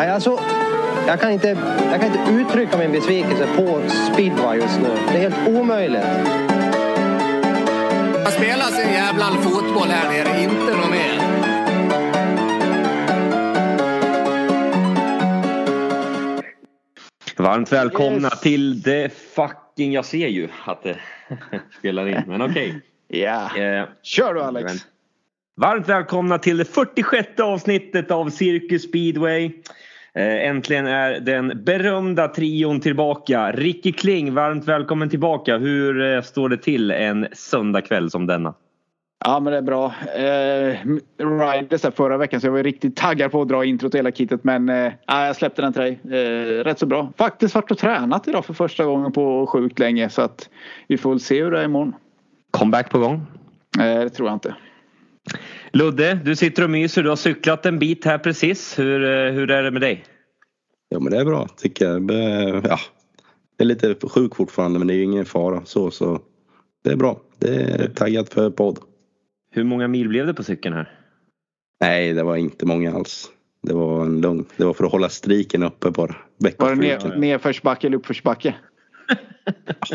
Nej, alltså, jag, kan inte, jag kan inte uttrycka min besvikelse på speedway just nu. Det är helt omöjligt. Man spelar sin jävla fotboll här nere, inte något mer. Varmt välkomna yes. till det fucking... Jag ser ju att det spelar in, men okej. Okay. Ja, yeah. kör du Alex. Varmt välkomna till det 46 avsnittet av Circus Speedway. Eh, äntligen är den berömda trion tillbaka. Ricky Kling, varmt välkommen tillbaka. Hur eh, står det till en söndagkväll som denna? Ja men det är bra. Eh, Riders förra veckan så jag var riktigt taggad på att dra introt och hela kittet men eh, jag släppte den till dig. Eh, rätt så bra. Faktiskt varit och tränat idag för första gången på sjukt länge så att vi får väl se hur det är imorgon. Comeback på gång? Eh, det tror jag inte. Ludde, du sitter och myser. Du har cyklat en bit här precis. Hur, eh, hur är det med dig? Ja men det är bra tycker jag. Ja, jag är lite sjuk fortfarande men det är ju ingen fara så så det är bra. Det är taggad för podd. Hur många mil blev det på cykeln här? Nej, det var inte många alls. Det var en lugn. Det var för att hålla striken uppe bara. Var det ner, nedförsbacke eller uppförsbacke?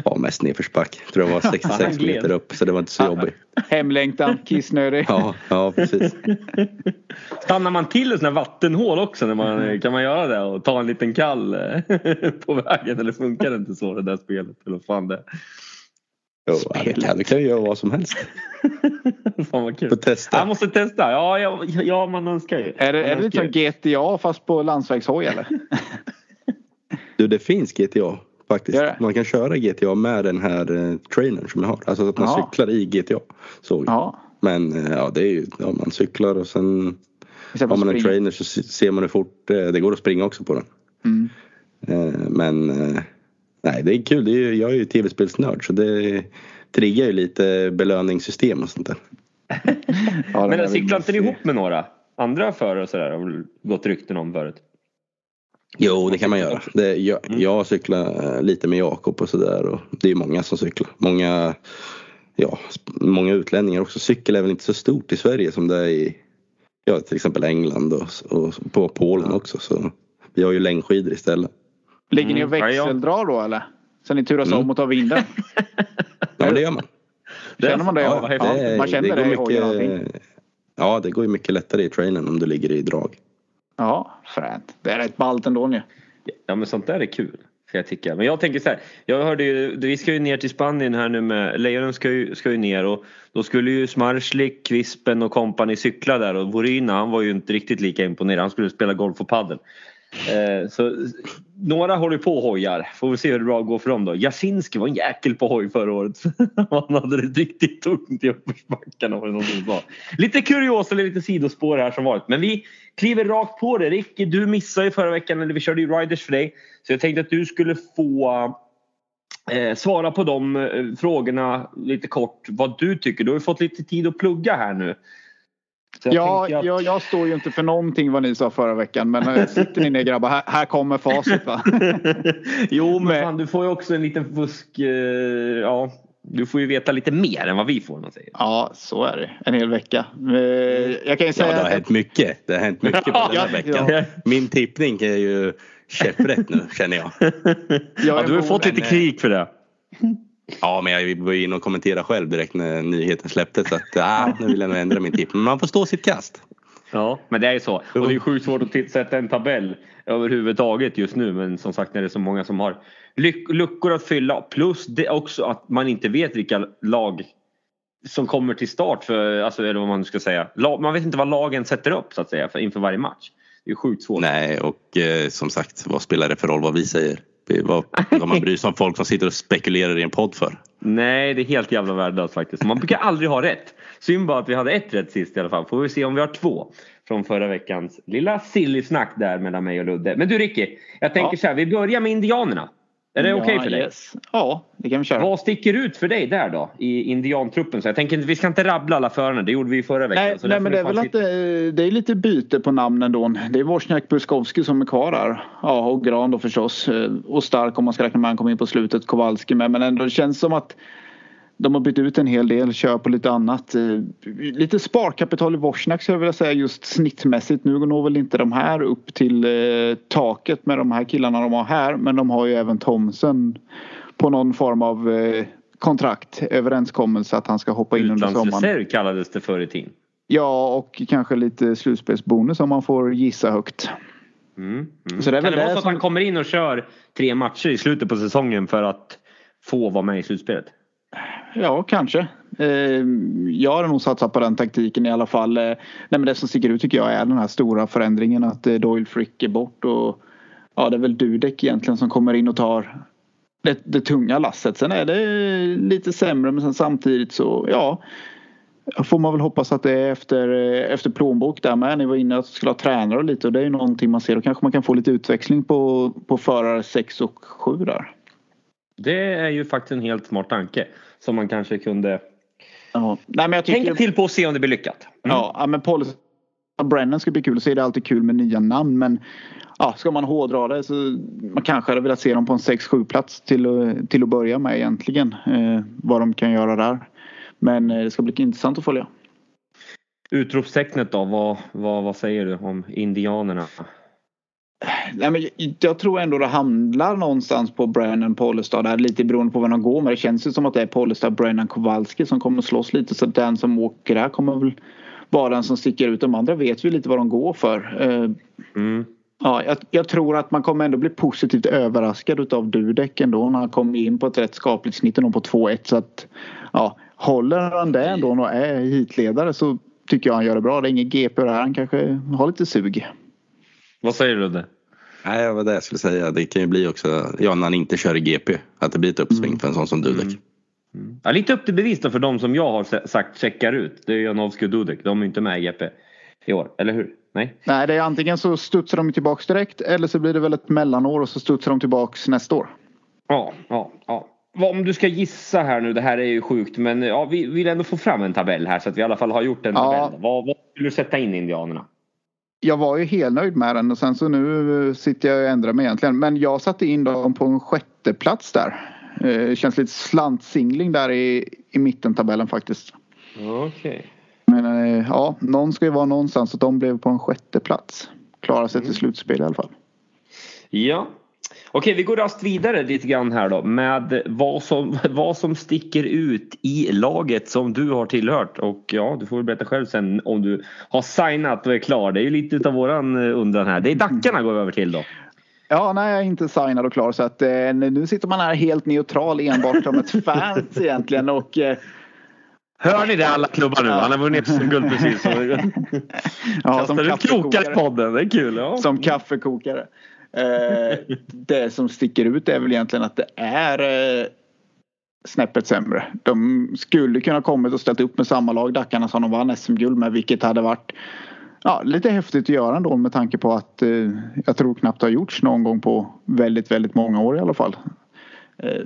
Ja, mest nedförsbacke. Jag tror det var 66 meter upp så det var inte så jobbigt. Hemlängtan, kissnödig. Ja, ja precis. Stannar man till sånt här vattenhål också? När man, kan man göra det och ta en liten kall eh, på vägen? Eller funkar det inte så det där spelet? Eller fan det Jo, du kan ju göra vad som helst. Fan vad kul. Får testa. Jag måste testa. Ja, ja, ja man önskar ju. Är det, är det lite som GTA fast på landsvägshoj eller? du det finns GTA faktiskt. Man kan köra GTA med den här eh, trainern som jag har. Alltså att man ja. cyklar i GTA. Så. Ja. Men eh, ja, det är ju, ja, man cyklar och sen har man en trainer så ser man hur fort eh, det går att springa också på den. Mm. Eh, men eh, Nej, det är kul. Det är, jag är ju tv-spelsnörd så det triggar ju lite belöningssystem och sånt där. ja, Men cyklar inte ni ihop med några andra förare och sådär? Har gått rykten om förut? Jo, det kan man göra. Det, jag, mm. jag cyklar lite med Jakob och sådär det är många som cyklar. Många, ja, många utlänningar också. Cykel är väl inte så stort i Sverige som det är i ja, till exempel England och, och på Polen också. Så vi har ju längdskidor istället. Ligger ni och mm. växeldrar då eller? Så ni turas mm. om och tar vinden? ja det gör man. Känner man det? Ja, det man känner det, det i mycket, Ja det går ju mycket lättare i trainen om du ligger i drag. Ja fränt. Det är rätt ballt ändå nu. Ja men sånt där är kul. Jag tycka. Men jag tänker så här. Jag hörde ju, vi ska ju ner till Spanien här nu med, Lejonen ska ju, ska ju ner och då skulle ju Smarslik, Kvispen och kompani cykla där och Vorina han var ju inte riktigt lika imponerad. Han skulle spela golf och padel. Eh, så, några håller på och hojar. Får vi se hur det bra går för dem då. Jasinski var en jäkel på hoj förra året. Han hade det riktigt tungt i uppförsbackarna. Lite kuriosa eller lite sidospår här som varit. Men vi kliver rakt på det. Ricky, du missade ju förra veckan, eller vi körde ju riders för dig. Så jag tänkte att du skulle få eh, svara på de eh, frågorna lite kort. Vad du tycker. Du har ju fått lite tid att plugga här nu. Jag ja, att... jag, jag, står ju inte för någonting vad ni sa förra veckan men eh, sitter ni ner grabbar, här, här kommer facit va? jo men fan, du får ju också en liten fusk, eh, ja du får ju veta lite mer än vad vi får. Man säger. Ja, så är det. En hel vecka. Eh, jag kan ju säga ja, det har att... hänt mycket. Det har hänt mycket på den här veckan. Ja. Min tippning är ju käpprätt nu känner jag. ja, du har fått lite krig för det. Ja, men jag var inne och kommenterade själv direkt när nyheten släpptes att ah, nu vill jag nog ändra min tipp. Men man får stå sitt kast. Ja, men det är ju så. Och det är sjukt svårt att sätta en tabell överhuvudtaget just nu. Men som sagt när det är så många som har luckor att fylla. Plus det också att man inte vet vilka lag som kommer till start för, alltså, eller vad man ska säga. Man vet inte vad lagen sätter upp så att säga för, inför varje match. Det är sjukt svårt. Nej, och eh, som sagt vad spelar det för roll vad vi säger? Vad ska man bry sig om folk som sitter och spekulerar i en podd för? Nej, det är helt jävla värdelöst faktiskt. Man brukar aldrig ha rätt. Synd bara att vi hade ett rätt sist i alla fall. Får vi se om vi har två. Från förra veckans lilla silly snack där mellan mig och Ludde. Men du Ricky, jag tänker ja. så här. Vi börjar med Indianerna. Är det ja, okej okay för dig? Yes. Ja, det kan vi köra. Vad sticker ut för dig där då i indiantruppen? Så jag tänker vi ska inte rabbla alla förarna, det gjorde vi förra veckan. Nej, nej men det är väl att det, det, är lite byte på namnen då. Det är Wozniak Buskowski som är kvar där. Ja, och Gran då förstås. Och Stark om man ska räkna med han kom in på slutet, Kowalski med. Men ändå det känns som att de har bytt ut en hel del, kör på lite annat. Eh, lite sparkapital i Wozniak skulle jag vilja säga just snittmässigt. Nu når väl inte de här upp till eh, taket med de här killarna de har här men de har ju även Thomsen på någon form av eh, kontrakt, överenskommelse att han ska hoppa in under sommaren. Utlandsreserv kallades det förr i tiden. Ja och kanske lite slutspelsbonus om man får gissa högt. Mm, mm. Så det är kan det vara så att han kommer in och kör tre matcher i slutet på säsongen för att få vara med i slutspelet? Ja, kanske. Ehm, jag har nog satsat på den taktiken i alla fall. Eh, nej, men det som sticker ut tycker jag är den här stora förändringen att eh, Doyle Frick är bort och ja, det är väl Dudek egentligen som kommer in och tar det, det tunga lasset. Sen är det lite sämre men sen samtidigt så ja får man väl hoppas att det är efter, eh, efter plånbok där med. Ni var inne att skulle ha tränare och lite och det är ju någonting man ser. Då kanske man kan få lite utväxling på, på förare 6 och 7 där. Det är ju faktiskt en helt smart tanke som man kanske kunde ja. Nej, men jag tycker... tänka till på och se om det blir lyckat. Mm. Ja, men Paul Brennan ska bli kul. Så är det alltid kul med nya namn men ja, ska man hårdra det så man kanske hade velat se dem på en 6-7 plats till, till att börja med egentligen. Eh, vad de kan göra där. Men eh, det ska bli intressant att följa. Utropstecknet då, vad, vad, vad säger du om Indianerna? Nej, men jag tror ändå det handlar någonstans på Brennan Pollestad där lite beroende på vem de går med. Det känns ju som att det är Pollestad, Brennan, Kowalski som kommer slåss lite så den som åker där kommer väl vara den som sticker ut. De andra vet vi lite vad de går för. Eh, mm. Ja, jag, jag, tror att man kommer ändå bli positivt överraskad utav Dudek ändå när han kommer in på ett rätt skapligt snitt på 2-1 så att ja, håller han det ändå och är hitledare så tycker jag han gör det bra. Det är ingen GP det här. Han kanske har lite sug. Vad säger du det? Nej, det var det jag skulle säga. Det kan ju bli också, ja när han inte kör i GP, att det blir ett uppsving mm. för en sån som Dudek. Mm. Mm. Ja, lite upp till bevis då för de som jag har sagt checkar ut. Det är Janowski och Dudek. De är inte med i GP i år, eller hur? Nej. Nej, det är antingen så studsar de tillbaks direkt eller så blir det väl ett mellanår och så studsar de tillbaks nästa år. Ja, ja, ja. Om du ska gissa här nu, det här är ju sjukt men ja, vi vill ändå få fram en tabell här så att vi i alla fall har gjort en tabell. Ja. Vad, vad vill du sätta in Indianerna? Jag var ju helt nöjd med den och sen så nu sitter jag och ändrar mig egentligen. Men jag satte in dem på en sjätte plats där. Det eh, känns lite slantsingling där i, i mitten-tabellen faktiskt. Okej. Okay. Men eh, ja, någon ska ju vara någonstans och de blev på en sjätte plats. Klara sig till mm. slutspel i alla fall. Ja, Okej, vi går raskt vidare lite grann här då med vad som, vad som sticker ut i laget som du har tillhört. Och ja, du får berätta själv sen om du har signat och är klar. Det är ju lite utav våran eh, undran här. Det är Dackarna går vi över till då. Ja, nej jag är inte signad och klar så att eh, nu sitter man här helt neutral enbart som ett fans egentligen och eh, Hör ni det alla klubbar nu? Han har vunnit SM-guld precis. ja, som ut krokar i podden, det är kul. Ja. Som kaffekokare. Eh, det som sticker ut är väl egentligen att det är eh, snäppet sämre. De skulle kunna kommit och ställt upp med samma lag, Dackarna, som de vann SM-guld med vilket hade varit ja, lite häftigt att göra ändå med tanke på att eh, jag tror knappt det har gjorts någon gång på väldigt, väldigt många år i alla fall. Eh,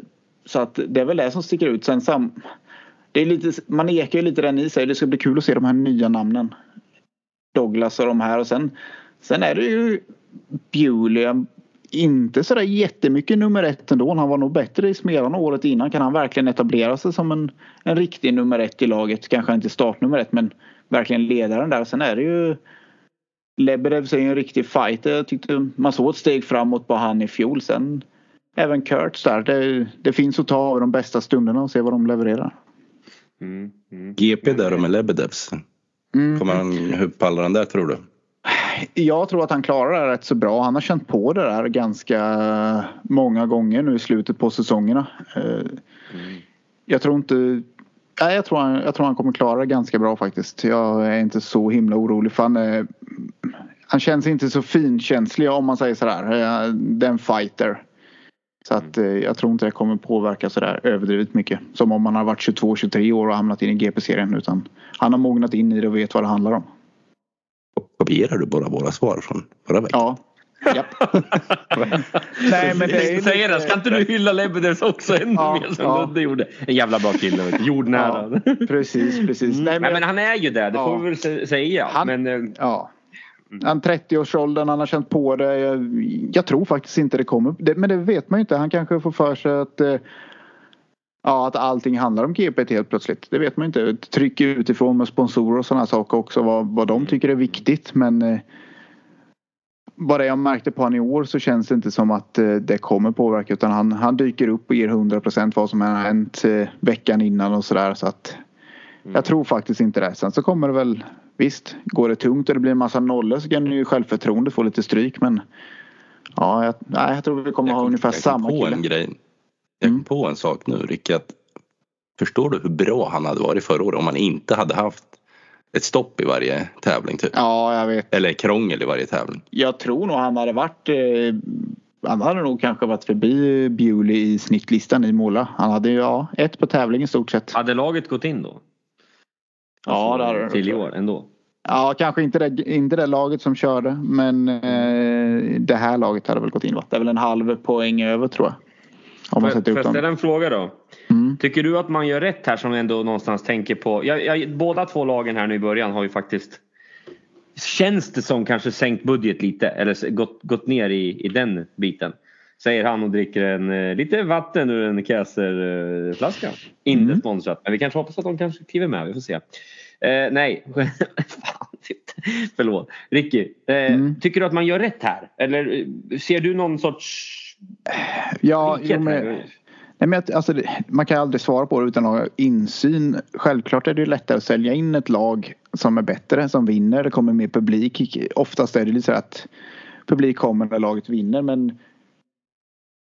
så att det är väl det som sticker ut. Sen sam det är lite, man ekar ju lite den i sig. Det ska bli kul att se de här nya namnen. Douglas och de här och sen Sen är det ju Bewley. Inte sådär jättemycket nummer ett ändå. Han var nog bättre i Smedan året innan. Kan han verkligen etablera sig som en, en riktig nummer ett i laget? Kanske inte startnummer ett men verkligen ledaren där. Sen är det ju Lebedev är en riktig fighter. Jag tyckte man såg ett steg framåt på han i fjol. Sen även Kurtz där. Det, det finns att ta av de bästa stunderna och se vad de levererar. Mm, mm. GP där med Lebedevs. Mm. Kommer han, hur pallar han där tror du? Jag tror att han klarar det här rätt så bra. Han har känt på det där ganska många gånger nu i slutet på säsongerna. Mm. Jag tror inte Nej, jag, tror han, jag tror han kommer klara det ganska bra faktiskt. Jag är inte så himla orolig för han, är, han känns inte så finkänslig om man säger sådär. Eh, den fighter. Så att jag tror inte det kommer påverka sådär överdrivet mycket. Som om man har varit 22-23 år och hamnat in i GP-serien. Utan han har mognat in i det och vet vad det handlar om. Kopierar du bara våra svar från förra veckan? Ja. Japp. Nej men det är säger det, ska inte du hylla Lebedevs också ännu ja, mer som ja. Ludde gjorde? En jävla bra kille, vet du. jordnära. Ja, precis, precis. Mm. Nej, men, Nej, men han är ju det, det ja. får vi väl säga. Han, men, eh, ja. Han 30-årsåldern, han har känt på det. Jag, jag tror faktiskt inte det kommer. Det, men det vet man ju inte. Han kanske får för sig att eh, Ja, att allting handlar om GPT helt plötsligt. Det vet man inte. Tryck utifrån med sponsorer och sådana saker också. Vad, vad de tycker är viktigt. Men eh, bara jag märkte på honom i år så känns det inte som att eh, det kommer påverka. Utan han, han dyker upp och ger 100% vad som har hänt eh, veckan innan och sådär. Så att mm. jag tror faktiskt inte det. Sen så kommer det väl Visst, går det tungt och det blir en massa nollor så kan ju självförtroende få lite stryk men Ja, jag, nej, jag tror vi kommer jag ha ungefär samma kille. Jag kom mm. på en sak nu Rick. Att förstår du hur bra han hade varit förra året om han inte hade haft ett stopp i varje tävling? Typ. Ja, jag vet. Eller krångel i varje tävling. Jag tror nog han hade varit eh, han hade nog kanske varit förbi Bewley i snittlistan i Måla. Han hade ju ja, ett på tävling i stort sett. Hade laget gått in då? ja, det hade Till i år ändå? Ja, kanske inte det, inte det laget som körde men eh, det här laget hade väl gått in va? Det är väl en halv poäng över tror jag. Om man sätter Får jag ställa en fråga då? Mm. Tycker du att man gör rätt här som ändå någonstans tänker på? Jag, jag, båda två lagen här nu i början har ju faktiskt Känns det som kanske sänkt budget lite eller gått, gått ner i, i den biten? Säger han och dricker en, eh, lite vatten ur en Käserflaska. Eh, Inte mm. sponsrat men vi kanske hoppas att de kanske kliver med, vi får se. Eh, nej, förlåt. Ricky, eh, mm. tycker du att man gör rätt här? Eller eh, ser du någon sorts Ja, jo, men, nej, men alltså, man kan aldrig svara på det utan att ha insyn. Självklart är det lättare att sälja in ett lag som är bättre, som vinner. Det kommer mer publik. Oftast är det lite så att publik kommer när laget vinner men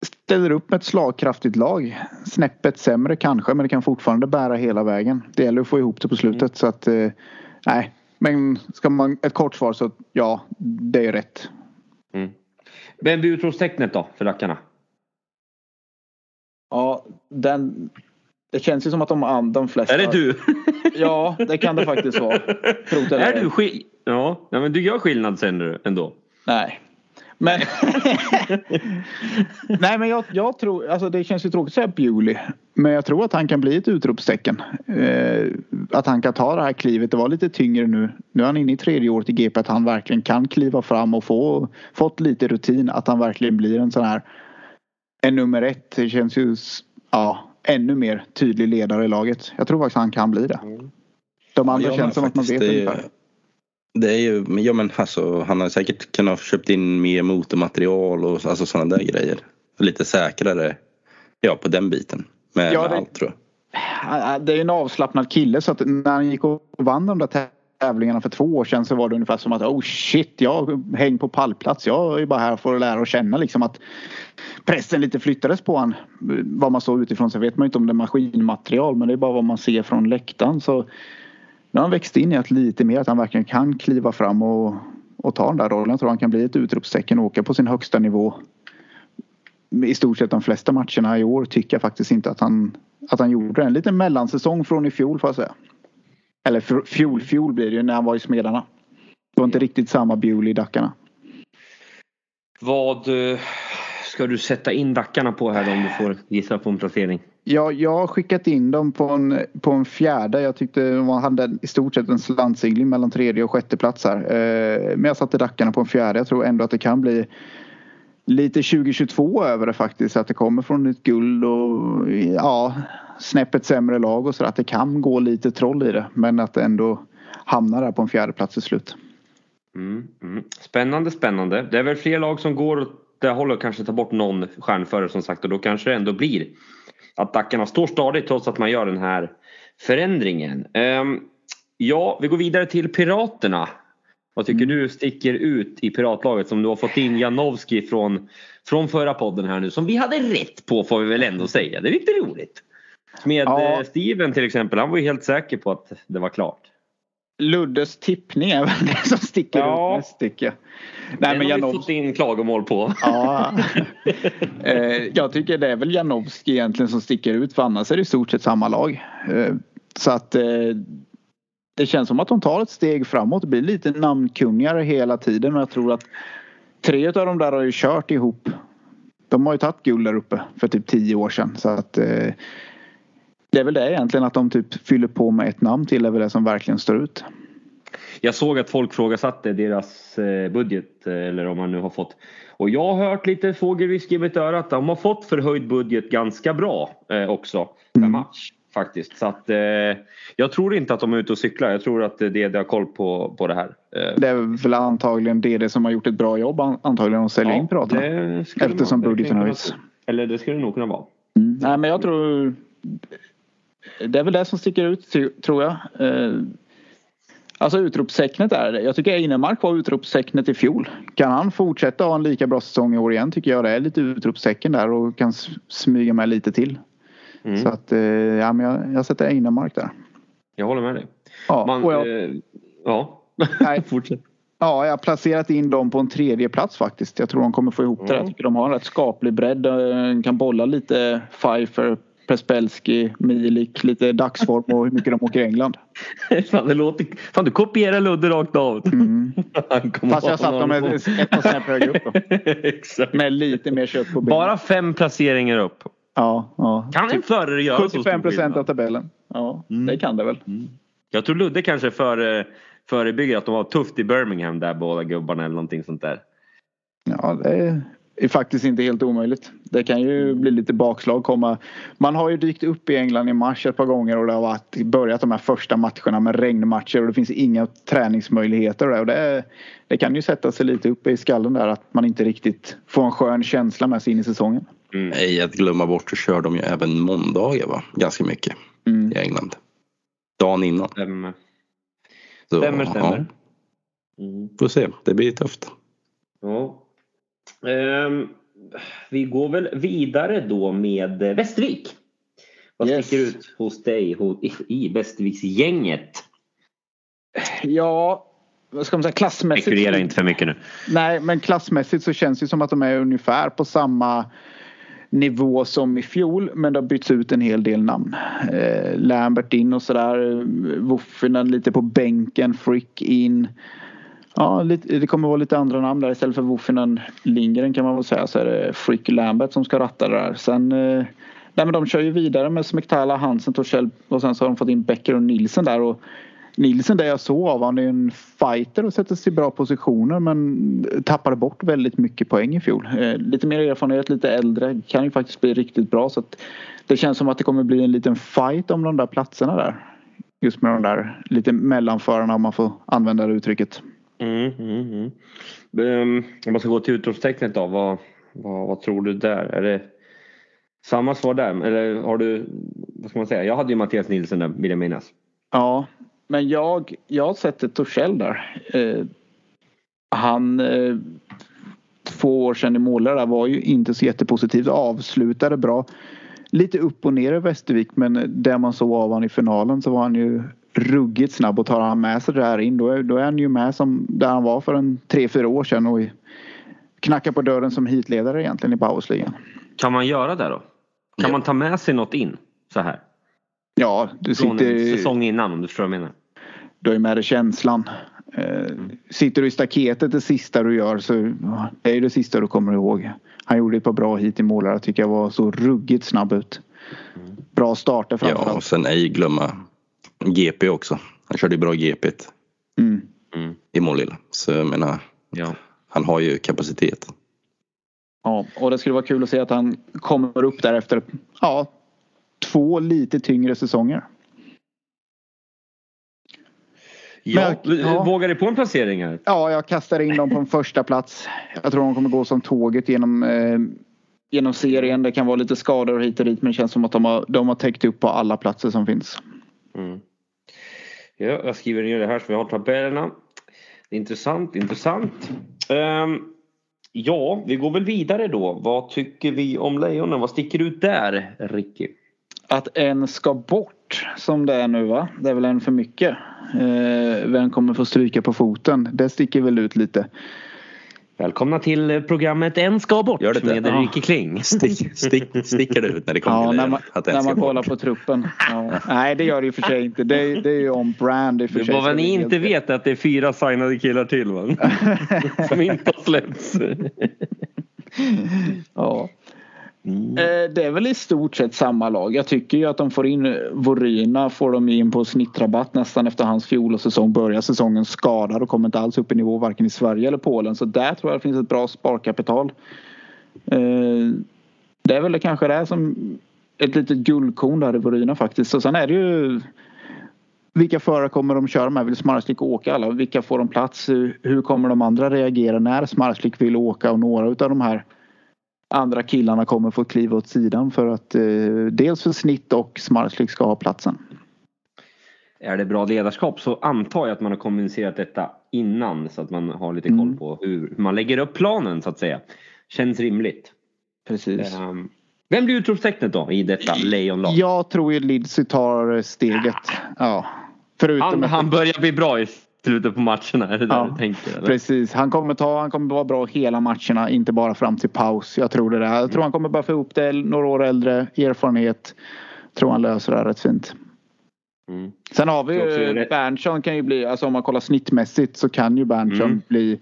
ställer upp med ett slagkraftigt lag. Snäppet sämre kanske men det kan fortfarande bära hela vägen. Det gäller att få ihop det på slutet mm. så att eh, nej. Men ska man ett kort svar så ja, det är rätt. Vem blir utropstecknet då för rackarna? Ja, den... Det känns ju som att de, de flesta... Är det du? ja, det kan det faktiskt vara. Är du skill... Ja, men du gör skillnad sen ändå? Nej. Men, Nej men jag, jag, tror, alltså det känns ju tråkigt att säga Bewley. Men jag tror att han kan bli ett utropstecken. Eh, att han kan ta det här klivet. Det var lite tyngre nu. Nu är han inne i tredje året i GP. Att han verkligen kan kliva fram och få fått lite rutin. Att han verkligen blir en sån här en nummer ett. Det känns ju ja, ännu mer tydlig ledare i laget. Jag tror faktiskt han kan bli det. De andra ja, känns som att man vet det, ungefär. Det är ju, ja men alltså han har säkert kunnat köpt in mer motormaterial och alltså sådana där grejer. Lite säkrare, ja på den biten. Med, ja, det, allt tror jag. Det är en avslappnad kille så att när han gick och vann de där tävlingarna för två år sedan så var det ungefär som att oh shit jag hänger på pallplats. Jag är bara här för att lära och känna liksom att pressen lite flyttades på han. Vad man såg utifrån så vet man inte om det är maskinmaterial men det är bara vad man ser från läktaren. Så nu har han växt in i att lite mer att han verkligen kan kliva fram och, och ta den där rollen. Jag tror han kan bli ett utropstecken och åka på sin högsta nivå. I stort sett de flesta matcherna i år tycker jag faktiskt inte att han, att han gjorde det. En liten mellansäsong från i fjol får jag säga. Eller fjol, fjol blir det ju när han var i Smedarna. Det var inte riktigt samma Bewley i Dackarna. Vad eh, ska du sätta in Dackarna på här om du får gissa på en placering? Ja, jag har skickat in dem på en, på en fjärde. Jag tyckte de hade i stort sett en slantsingling mellan tredje och sjätte plats här. Eh, men jag satte Dackarna på en fjärde. Jag tror ändå att det kan bli lite 2022 över det faktiskt. Att det kommer från ett guld och ja, snäppet sämre lag och så att det kan gå lite troll i det. Men att det ändå hamnar där på en fjärde plats till slut. Mm, mm. Spännande, spännande. Det är väl fler lag som går åt det hållet kanske ta bort någon stjärnförare som sagt och då kanske det ändå blir att Dackarna står stadigt trots att man gör den här förändringen. Um, ja, vi går vidare till Piraterna. Vad tycker mm. du sticker ut i piratlaget som du har fått in Janowski från, från förra podden här nu som vi hade rätt på får vi väl ändå säga. Det är lite roligt. Med ja. Eh, Steven till exempel, han var ju helt säker på att det var klart. Luddes tippning är väl det som sticker ja. ut mest tycker jag. Nej, Den men har vi fått in klagomål på. Ja. Eh, jag tycker det är väl Janowski egentligen som sticker ut för annars är det i stort sett samma lag. Eh, så att det känns som att de tar ett steg framåt. Det blir lite namnkunnigare hela tiden och jag tror att tre av de där har ju kört ihop. De har ju tagit guld där uppe för typ tio år sedan så att det är väl det egentligen att de typ fyller på med ett namn till är väl det som verkligen står ut. Jag såg att folk frågasatte deras eh, budget eller om man nu har fått och jag har hört lite fågelvisk i mitt öra att de har fått förhöjd budget ganska bra också per mm. match faktiskt. Så att, eh, jag tror inte att de är ute och cyklar. Jag tror att det är det har koll på, på det här. Det är väl antagligen det som har gjort ett bra jobb antagligen att sälja ja, in piraterna. Eftersom budgeten höjs. Eller det skulle det nog kunna vara. Mm. Nej men jag tror det är väl det som sticker ut tror jag. Eh, alltså utropstecknet är det. Jag tycker Einemark var utropstecknet i fjol. Kan han fortsätta ha en lika bra säsong i år igen tycker jag det är lite utropstecken där och kan smyga med lite till. Mm. Så att eh, ja, men jag, jag sätter Einemark där. Jag håller med dig. Ja, Man, jag, eh, ja. Nej, fortsätt. Ja, jag har placerat in dem på en tredje plats faktiskt. Jag tror de kommer få ihop mm. det. Jag tycker de har en rätt skaplig bredd. De kan bolla lite Pfeiffer, Prespelski, Milik, lite dagsform och hur mycket de åker i England. fan, det låter, fan du kopierar Ludde rakt av. Mm. Fast jag satt dem ett, ett par snäpp högre upp. Exakt. Med lite mer kött på benen. Bara fem placeringar upp. Ja, ja. Kan en förare göra 75 så 75 procent av tabellen. Ja, mm. det kan det väl. Mm. Jag tror Ludde kanske före, förebygger att de var tufft i Birmingham där båda gubbarna eller någonting sånt där. Ja, det är faktiskt inte helt omöjligt. Det kan ju bli lite bakslag komma. Man har ju dykt upp i England i mars ett par gånger och det har varit, börjat de här första matcherna med regnmatcher och det finns inga träningsmöjligheter. Och det, det kan ju sätta sig lite uppe i skallen där att man inte riktigt får en skön känsla med sig in i säsongen. Mm. Nej, att glömma bort så kör de ju även måndagar va? Ganska mycket mm. i England. Dagen innan. Stämmer. stämmer, stämmer. Ja. Mm. Får se, det blir tufft. Ja. Um, vi går väl vidare då med Västervik. Vad yes. sticker ut hos dig i Västerviksgänget? Ja, vad ska man säga, klassmässigt. Spekulera inte för mycket nu. Nej, men klassmässigt så känns det som att de är ungefär på samma nivå som i fjol men det har bytts ut en hel del namn. Eh, Lambert in och sådär. Woffinen lite på bänken. Frick in. Ja, lite, det kommer vara lite andra namn där. Istället för Woffinen Lindgren kan man väl säga så är det Frick Lambert som ska ratta det där. Sen eh, nej, men de kör ju vidare med Smektala, Hansen, Torssell och sen så har de fått in Becker och Nilsen där. Och Nilsen det jag såg av han är en fighter och sätter sig i bra positioner men tappade bort väldigt mycket poäng i fjol. Eh, lite mer erfarenhet, lite äldre, kan ju faktiskt bli riktigt bra så att det känns som att det kommer bli en liten fight om de där platserna där. Just med de där lite mellanförarna om man får använda det uttrycket. Mm, mm, mm. Um, om man ska gå till utropstecknet då, vad, vad, vad tror du där? Är det samma svar där eller har du, vad ska man säga, jag hade ju Mattias Nilsson där vill jag minnas. Ja, men jag, jag sätter Torssell där. Eh, han eh, två år sedan i målare var ju inte så jättepositiv. Avslutade bra. Lite upp och ner i Västervik men det man såg av honom i finalen så var han ju ruggigt snabb och tar han med sig det här in då är, då är han ju med som där han var för en tre, fyra år sedan och knackar på dörren som hitledare egentligen i Powersligan. Kan man göra det då? Kan ja. man ta med sig något in så här? Ja, du Från sitter... en säsong innan om du förstår vad jag menar. Du har ju med dig känslan. Eh, sitter du i staketet det sista du gör så det är det sista du kommer ihåg. Han gjorde ett par bra hit i målare tycker jag var så ruggigt snabb ut. Bra starter framförallt. Ja och sen ej glömma GP också. Han körde bra GP mm. mm. i Målilla. Så jag menar ja. han har ju kapacitet. Ja och det skulle vara kul att se att han kommer upp där efter ja, två lite tyngre säsonger. Ja, Men, ja. Vågar du på en placering här? Ja, jag kastar in dem på en första plats. Jag tror de kommer gå som tåget genom, eh, genom serien. Det kan vara lite skador hit och dit men det känns som att de har, de har täckt upp på alla platser som finns. Mm. Ja, jag skriver ner det här så vi har tabellerna. Intressant, intressant. Um, ja, vi går väl vidare då. Vad tycker vi om Lejonen? Vad sticker ut där, Ricky? att en ska bort som det är nu va? Det är väl en för mycket. Uh, vem kommer få stryka på foten? Det sticker väl ut lite. Välkomna till programmet En ska bort Gör det med ja. Ricky Kling. Stick, stick, sticker det ut när det kommer ja, till när man, att när man kollar på truppen. Ja. Nej det gör det och för sig inte. Det, det är ju om brand i för sig. Vad ni inte vet är att det är fyra signade killar till va? Som inte har släppts. ja. Mm. Eh, det är väl i stort sett samma lag. Jag tycker ju att de får in Voryna får de in på snittrabatt nästan efter hans fjolårssäsong. Börjar säsongen skadad och kommer inte alls upp i nivå varken i Sverige eller Polen. Så där tror jag det finns ett bra sparkapital. Eh, det är väl kanske det som ett litet guldkorn där i Voryna faktiskt. Och sen är det ju vilka förare kommer de köra med? Vill Smarslik åka alla? Vilka får de plats? Hur kommer de andra reagera när Smarslik vill åka och några av de här andra killarna kommer få kliva åt sidan för att eh, dels för snitt och Smarslik ska ha platsen. Är det bra ledarskap så antar jag att man har kommunicerat detta innan så att man har lite koll mm. på hur man lägger upp planen så att säga. Känns rimligt. Precis. Um, vem blir utropstecknet då i detta lejonlag? Jag tror ju Lidsi tar steget. Ja. Förutom han, han börjar bli bra i slutet på matcherna? Är det ja, du tänker? Eller? Precis, han kommer, ta, han kommer vara bra hela matcherna, inte bara fram till paus. Jag tror det. Där. Jag tror han kommer bara få ihop det, några år äldre, erfarenhet. Tror han löser det här rätt fint. Mm. Sen har vi ju Berntsson kan ju bli, alltså om man kollar snittmässigt så kan ju Berntsson mm. bli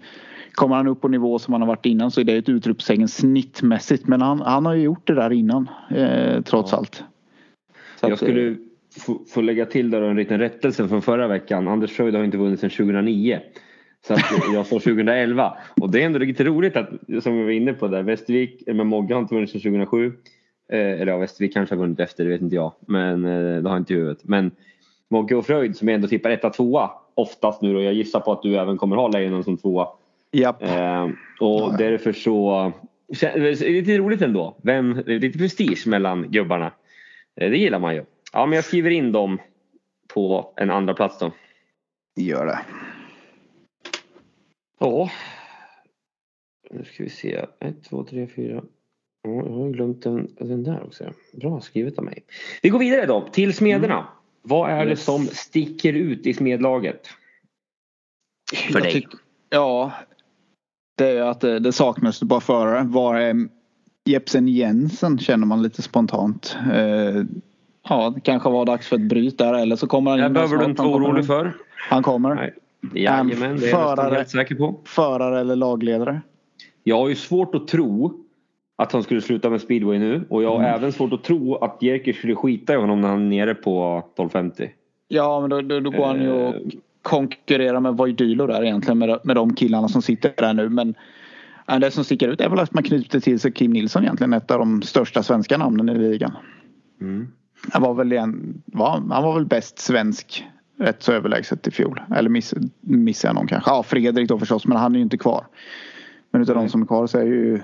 Kommer han upp på nivå som han har varit innan så är det ett utropstecken snittmässigt. Men han, han har ju gjort det där innan eh, trots ja. allt. Så jag att, skulle eh, få lägga till där en liten rättelse från förra veckan. Anders Fröjd har inte vunnit sedan 2009. Så jag står 2011. Och det är ändå lite roligt att, som vi var inne på där, Västervik, men Mogge har inte vunnit sedan 2007. Eh, eller ja, Västervik kanske har vunnit efter, det vet inte jag. Men eh, det har inte i huvudet. Men Mogge och Fröjd som ändå tippar etta, tvåa oftast nu och jag gissar på att du även kommer ha Lejonen som tvåa. Japp. Eh, och ja. därför så, det är lite roligt ändå. Vem, lite prestige mellan gubbarna. Eh, det gillar man ju. Ja, men jag skriver in dem på en andra plats då. Gör det. Ja. Nu ska vi se. 1, 2, 3, 4. jag har glömt den, den där också. Bra skrivet av mig. Vi går vidare då till smederna. Mm. Vad är det som sticker ut i smedlaget? För dig? Tyck, ja, det är att det, det saknas bara förare. Var är Jepsen Jensen känner man lite spontant. Eh, Ja, det kanske var dags för ett bryt där eller så kommer han in. Det behöver du inte vara orolig för. Han kommer. Nej. Jajamän, det är förare, jag helt säker på. Förare eller lagledare? Jag har ju svårt att tro att han skulle sluta med speedway nu och jag har mm. även svårt att tro att Jerker skulle skita i honom när han är nere på 1250. Ja, men då, då, då går han ju och eh. konkurrerar med Voidylo där egentligen med, med de killarna som sitter där nu. Men det som sticker ut är väl att man knyter till sig Kim Nilsson egentligen, ett av de största svenska namnen i ligan. Mm. Han var väl, en, var, han var väl bäst svensk rätt så överlägset i fjol. Eller miss, missade jag någon kanske. Ja, Fredrik då förstås, men han är ju inte kvar. Men utav mm. de som är kvar så är ju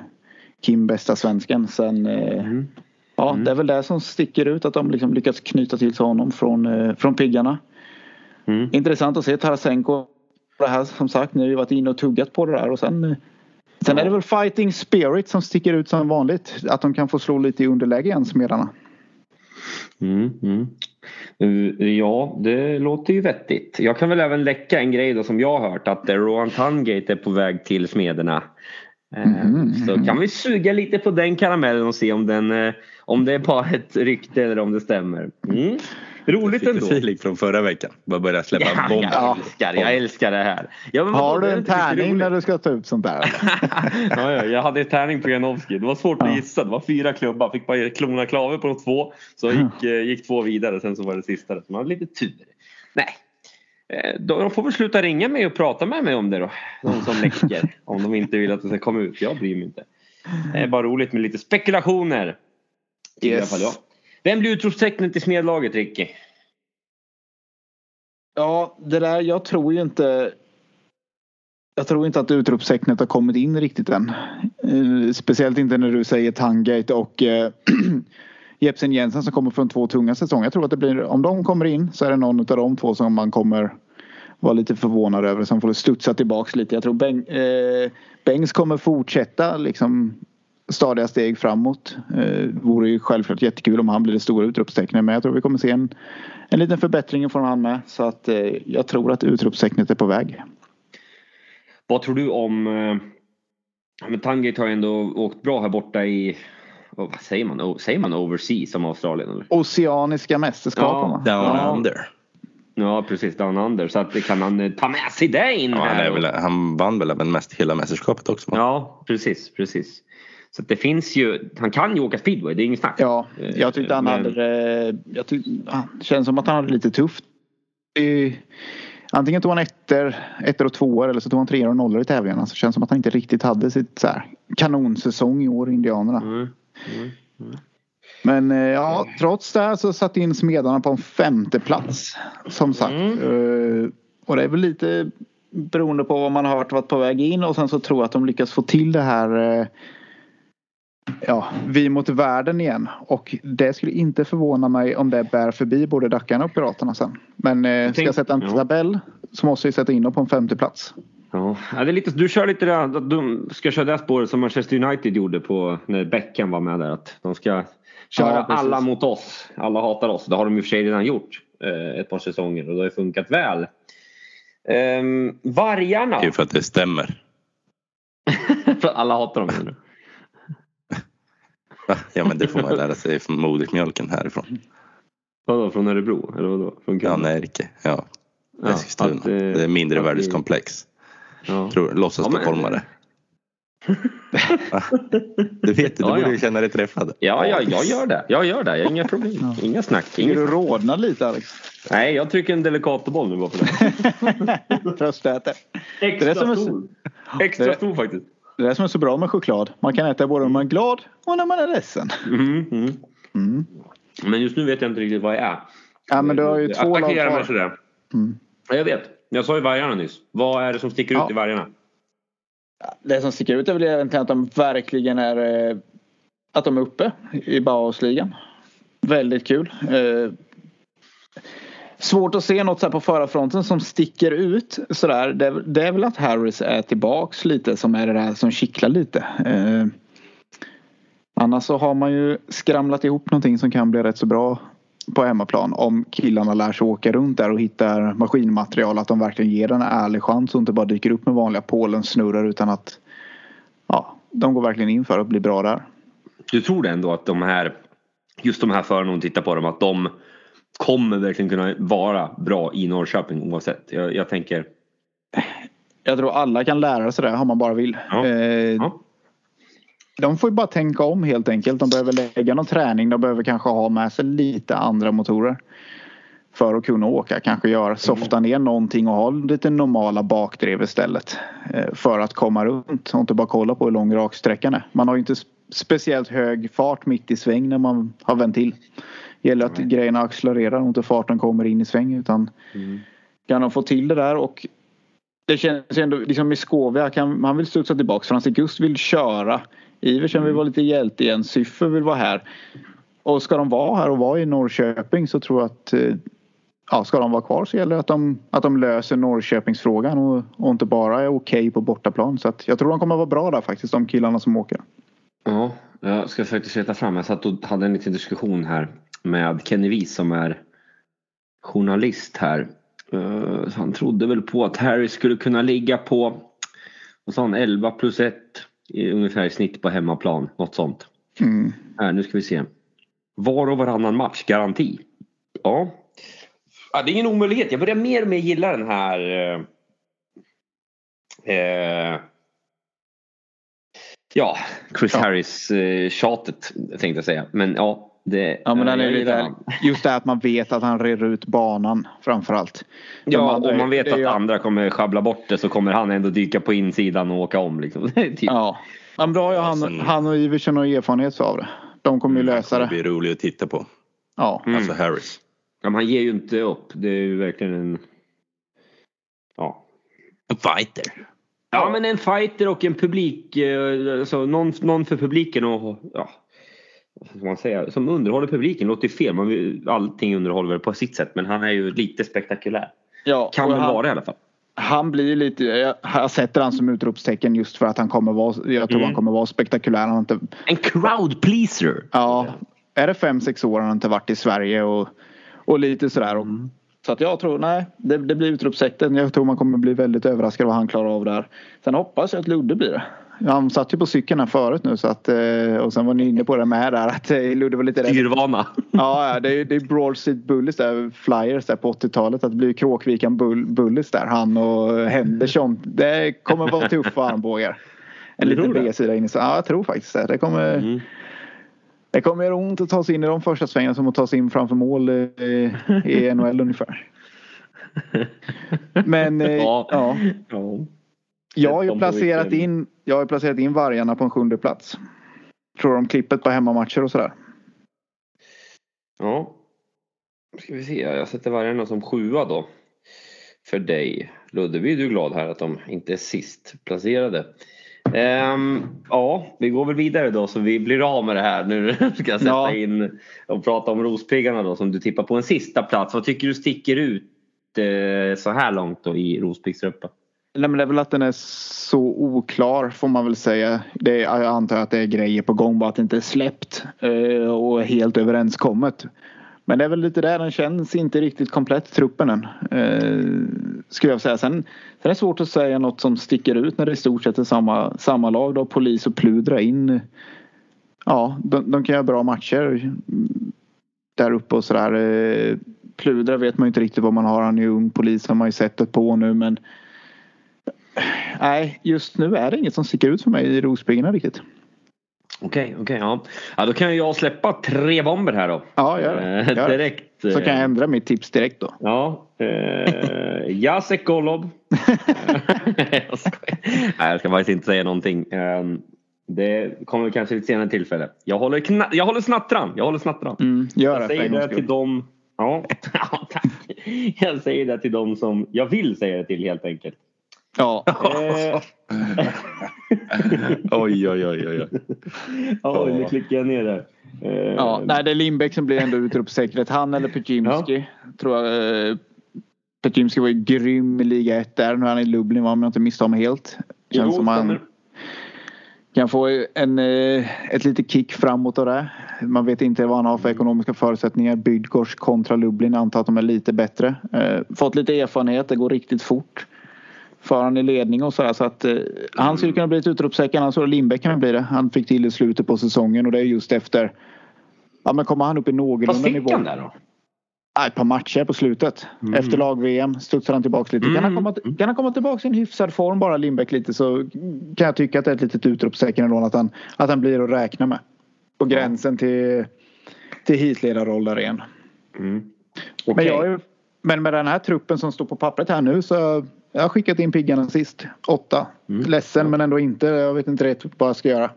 Kim bästa svensken. Sen, eh, mm. ja, mm. det är väl det som sticker ut att de liksom lyckats knyta till sig honom från, eh, från piggarna. Mm. Intressant att se Tarasenko. Det här som sagt, ni har ju varit inne och tuggat på det där och sen eh, Sen är det väl fighting spirit som sticker ut som vanligt. Att de kan få slå lite i underläge igen, smedarna. Mm, mm. Ja, det låter ju vettigt. Jag kan väl även läcka en grej då som jag har hört att Rohan Tungate är på väg till Smederna. Mm, så kan vi suga lite på den karamellen och se om, den, eh, om det är bara ett rykte eller om det stämmer. Roligt ändå. feeling från förra veckan. Bara börja släppa ja, bomber. Jag älskar, jag älskar det här. Ja, Har du en tärning när du ska ta ut sånt där? ja, ja, jag hade tärning på Janowski. Det var svårt ja. att gissa. Det var fyra klubbar. Fick bara klona klaver på de två. Så gick, eh, gick två vidare. Sen så var det sista. Så man hade lite tur. Nej. Eh, de får väl sluta ringa mig och prata med mig om det då. De som läcker. om de inte vill att det ska komma ut. Jag bryr mig inte. Det är bara roligt med lite spekulationer. Yes. I alla fall jag. Vem blir utropstecknet i smedlaget Ricky? Ja, det där, jag tror ju inte jag tror inte att utropstecknet har kommit in riktigt än. Eh, speciellt inte när du säger Tangate och äh, Jepsen Jensen som kommer från två tunga säsonger. Jag tror att det blir, om de kommer in så är det någon av de två som man kommer vara lite förvånad över. som får studsa tillbaks lite. Jag tror Beng, äh, Bengs kommer fortsätta liksom stadiga steg framåt. Eh, vore ju självklart jättekul om han blir det stora utropstecknet men jag tror vi kommer se en, en liten förbättring från han med. Så att eh, jag tror att utropstecknet är på väg. Vad tror du om eh, men Tangate har ju ändå åkt bra här borta i vad säger man? Säger man overseas som Australien? Eller? Oceaniska mästerskapen ja, Down ja. under. Ja precis, Down under. Så att kan han eh, ta med sig det in ja, här? Han, väl, han vann väl även mest hela mästerskapet också? Ja precis, precis. Så det finns ju, han kan ju åka speedway, det är inget snack. Ja, jag tyckte han Men... hade, jag tyckte, det känns som att han hade lite tufft. Antingen tog han ettor, ettor och tvåor eller så tog han treor och nollor i tävlingarna. Så det känns som att han inte riktigt hade sitt så här, kanonsäsong i år, Indianerna. Mm. Mm. Mm. Men eh, ja, trots det så satt in Smedarna på en femte plats Som sagt. Mm. Eh, och det är väl lite beroende på vad man har hört varit på väg in och sen så tror jag att de lyckas få till det här eh, Ja, vi mot världen igen. Och det skulle inte förvåna mig om det bär förbi både Dackarna och Piraterna sen. Men eh, ska jag sätta en tabell så måste vi sätta in dem på en femte plats. Ja, det är lite, du kör lite det att de ska köra det spåret som Manchester United gjorde på när Beckham var med där. Att de ska köra ja, alla mot oss. Alla hatar oss. Det har de i och för sig redan gjort eh, ett par säsonger och det har funkat väl. Um, vargarna. Det är för att det stämmer. för alla hatar dem nu. ja men det får man lära sig från modersmjölken härifrån. Vadå från Örebro? Eller vadå? Från ja, Närke. Ja. Eskilstuna. Ja, det, det är mindre värdeskomplex. Ja. Tror, låtsas ja, stockholmare. du vet du, du borde ju känna dig träffad. Ja, ja, jag gör det. Jag gör det. Jag har inga problem. Ja. Inga snack. Inga du rodna lite Alex? Nej, jag trycker en Delicatoboll nu bara för det. Tröstäter. Extra det stor. Extra det, stor faktiskt. Det är det som är så bra med choklad. Man kan äta både när man är glad och när man är ledsen. Mm, mm. Mm. Men just nu vet jag inte riktigt vad jag är. Ja, men du har ju två lag kvar. mig sådär. Mm. Ja, jag vet. Jag sa ju vargarna nyss. Vad är det som sticker ja. ut i vargarna? Det som sticker ut är väl egentligen att de verkligen är eh, att de är uppe i Bauhausligan. Väldigt kul. Svårt att se något så på förarfronten som sticker ut sådär. Det, det är väl att Harris är tillbaks lite som är det där som kittlar lite. Eh, annars så har man ju skramlat ihop någonting som kan bli rätt så bra på hemmaplan om killarna lär sig åka runt där och hittar maskinmaterial. Att de verkligen ger den en ärlig chans och inte bara dyker upp med vanliga Polen snurrar utan att ja, de går verkligen in för att bli bra där. Du tror ändå att de här just de här förarna om tittar på dem att de kommer verkligen kunna vara bra i Norrköping oavsett. Jag, jag tänker. Jag tror alla kan lära sig det om man bara vill. Ja. Eh, ja de får ju bara tänka om helt enkelt. De behöver lägga någon träning. De behöver kanske ha med sig lite andra motorer. För att kunna åka. Kanske göra, softa ner någonting och ha lite normala bakdrev istället. Eh, för att komma runt och inte bara kolla på hur lång raksträckan är. Man har ju inte speciellt hög fart mitt i sväng när man har vänt till. Gäller att grejerna accelererar och inte farten kommer in i sväng utan mm. kan de få till det där och det känns ändå liksom i Skovia kan man vill studsa tillbaks. Frans Gust vill köra Iversen vill vara lite hjälte igen. Syffer vill vara här. Och ska de vara här och vara i Norrköping så tror jag att eh, ja, ska de vara kvar så gäller det att de, att de löser Norrköpingsfrågan och, och inte bara är okej okay på bortaplan. Så att jag tror de kommer vara bra där faktiskt, de killarna som åker. Ja, jag ska faktiskt leta fram. Jag satt och hade en liten diskussion här med Kenny Wies som är journalist här. Uh, han trodde väl på att Harry skulle kunna ligga på vad sa han, 11 plus 1 i ungefär i snitt på hemmaplan. Något sånt. Mm. Här, nu ska vi se. Var och varannan match, garanti. Ja. ja. Det är ingen omöjlighet. Jag börjar mer och mer gilla den här eh, eh, Ja, Chris ja. Harris eh, tjatet tänkte jag säga. Men ja, det, ja men den är lite, just det att man vet att han reder ut banan framförallt. Ja och man vet att andra kommer schabbla bort det så kommer han ändå dyka på insidan och åka om. Liksom. typ. Ja. Men bra ja, han, han och Iversen har erfarenhet av det. De kommer ju mm, lösa det. Det blir roligt att titta på. Ja. Mm. Alltså Harris. Ja, men han ger ju inte upp. Det är ju verkligen en... Ja. En fighter. Ja, men en fighter och en publik. Eh, alltså någon, någon för publiken och ja, man säga, som underhåller publiken. Låter fel, man vill, allting underhåller på sitt sätt men han är ju lite spektakulär. Ja, kan väl han, vara i alla fall. Han blir lite, jag sätter han som utropstecken just för att han kommer vara, jag tror mm. han kommer vara spektakulär. Han inte, en crowd pleaser! Ja. Är det fem sex år han har inte varit i Sverige och, och lite sådär. Mm. Så att jag tror, nej, det, det blir utropstecken. Jag tror man kommer bli väldigt överraskad vad han klarar av där. Sen hoppas jag att Ludde blir det. Han satt ju på cykeln här förut nu så att, eh, och sen var ni inne på det med där att eh, Ludde var lite rädd. Styrvana. Ja, det är, det är Broad Street Bullies där, Flyers där på 80-talet. Att det blir Kråkvikan Bull, Bullies där. Han och Henderson. Det kommer vara tuffa armbågar. en liten B-sida in i Ja, jag tror faktiskt det. Det kommer, mm. det kommer göra ont att ta sig in i de första svängarna som att ta sig in framför mål i, i NHL ungefär. Men eh, ja. ja. Jag har ju placerat in, jag har placerat in vargarna på en sjunde plats. Tror de klippet på hemmamatcher och sådär. Ja. Ska vi se, jag sätter vargarna som sjua då. För dig. Ludde, blir du glad här att de inte är sist placerade. Um, ja, vi går väl vidare då så vi blir av med det här. Nu ska jag sätta ja. in och prata om Rospiggarna då som du tippar på en sista plats. Vad tycker du sticker ut eh, så här långt då i Rospiggsgruppen? Nej, men det är väl att den är så oklar får man väl säga. Det är, jag antar att det är grejer på gång bara att det inte är släppt eh, och helt överenskommet. Men det är väl lite där den känns inte riktigt komplett truppen än. Eh, skulle jag säga. Sen, sen är det svårt att säga något som sticker ut när det i stort sett är samma, samma lag. Då, polis och Pludra in. Ja, de, de kan göra bra matcher mm, där uppe och sådär. Eh, Pludra vet man ju inte riktigt vad man har. Han är ju ung. Polis har man ju sett det på nu men nej, just nu är det inget som sticker ut för mig i Rospiggarna riktigt. Okej, okay, okej. Okay, ja. ja, då kan jag släppa tre bomber här då. Ja, gör det. Gör direkt. Så kan jag eh, ändra mitt tips direkt då. Ja. Eh, Jacek Golob. jag. Nej, jag ska faktiskt inte säga någonting. Um, det kommer kanske vid ett senare tillfälle. Jag håller, kna- jag håller snattran. Jag håller snattran. Mm, gör det jag säger det till dem. Ja, tack. Jag säger det till dem som jag vill säga det till helt enkelt. Ja. Eh. oj, oj, oj, oj. Oj, nu klickar jag ner där. Eh. Ja, nej, det är Lindbäck som blir ändå utropssäkerhet. Han eller Peczymski. Ja. Tror jag. Eh, var ju grym i liga 1 där. Nu är han i Lublin om jag inte misstar mig helt. Känns jo, som han kan få en, ett litet kick framåt av det. Man vet inte vad han har för ekonomiska förutsättningar. Bydgosz kontra Lublin. Jag antar att de är lite bättre. Fått lite erfarenhet. Det går riktigt fort för han i ledning och sådär. Så att eh, han skulle kunna bli ett utropstecken. Han så Lindbäck kan bli det. Han fick till i slutet på säsongen och det är just efter. Ja men kommer han upp i någorlunda nivå. Vad fick han där då? ett par matcher på slutet. Mm. Efter lag-VM studsar han tillbaka lite. Mm. Kan, han komma, kan han komma tillbaka i en hyfsad form bara Lindbäck lite så kan jag tycka att det är ett litet utropstecken ändå att han, att han blir att räkna med. På gränsen till, till hitledarroll där igen. Mm. Okay. Men, jag, men med den här truppen som står på pappret här nu så jag har skickat in piggarna sist. Åtta. Mm. Ledsen ja. men ändå inte. Jag vet inte rätt vad jag ska göra.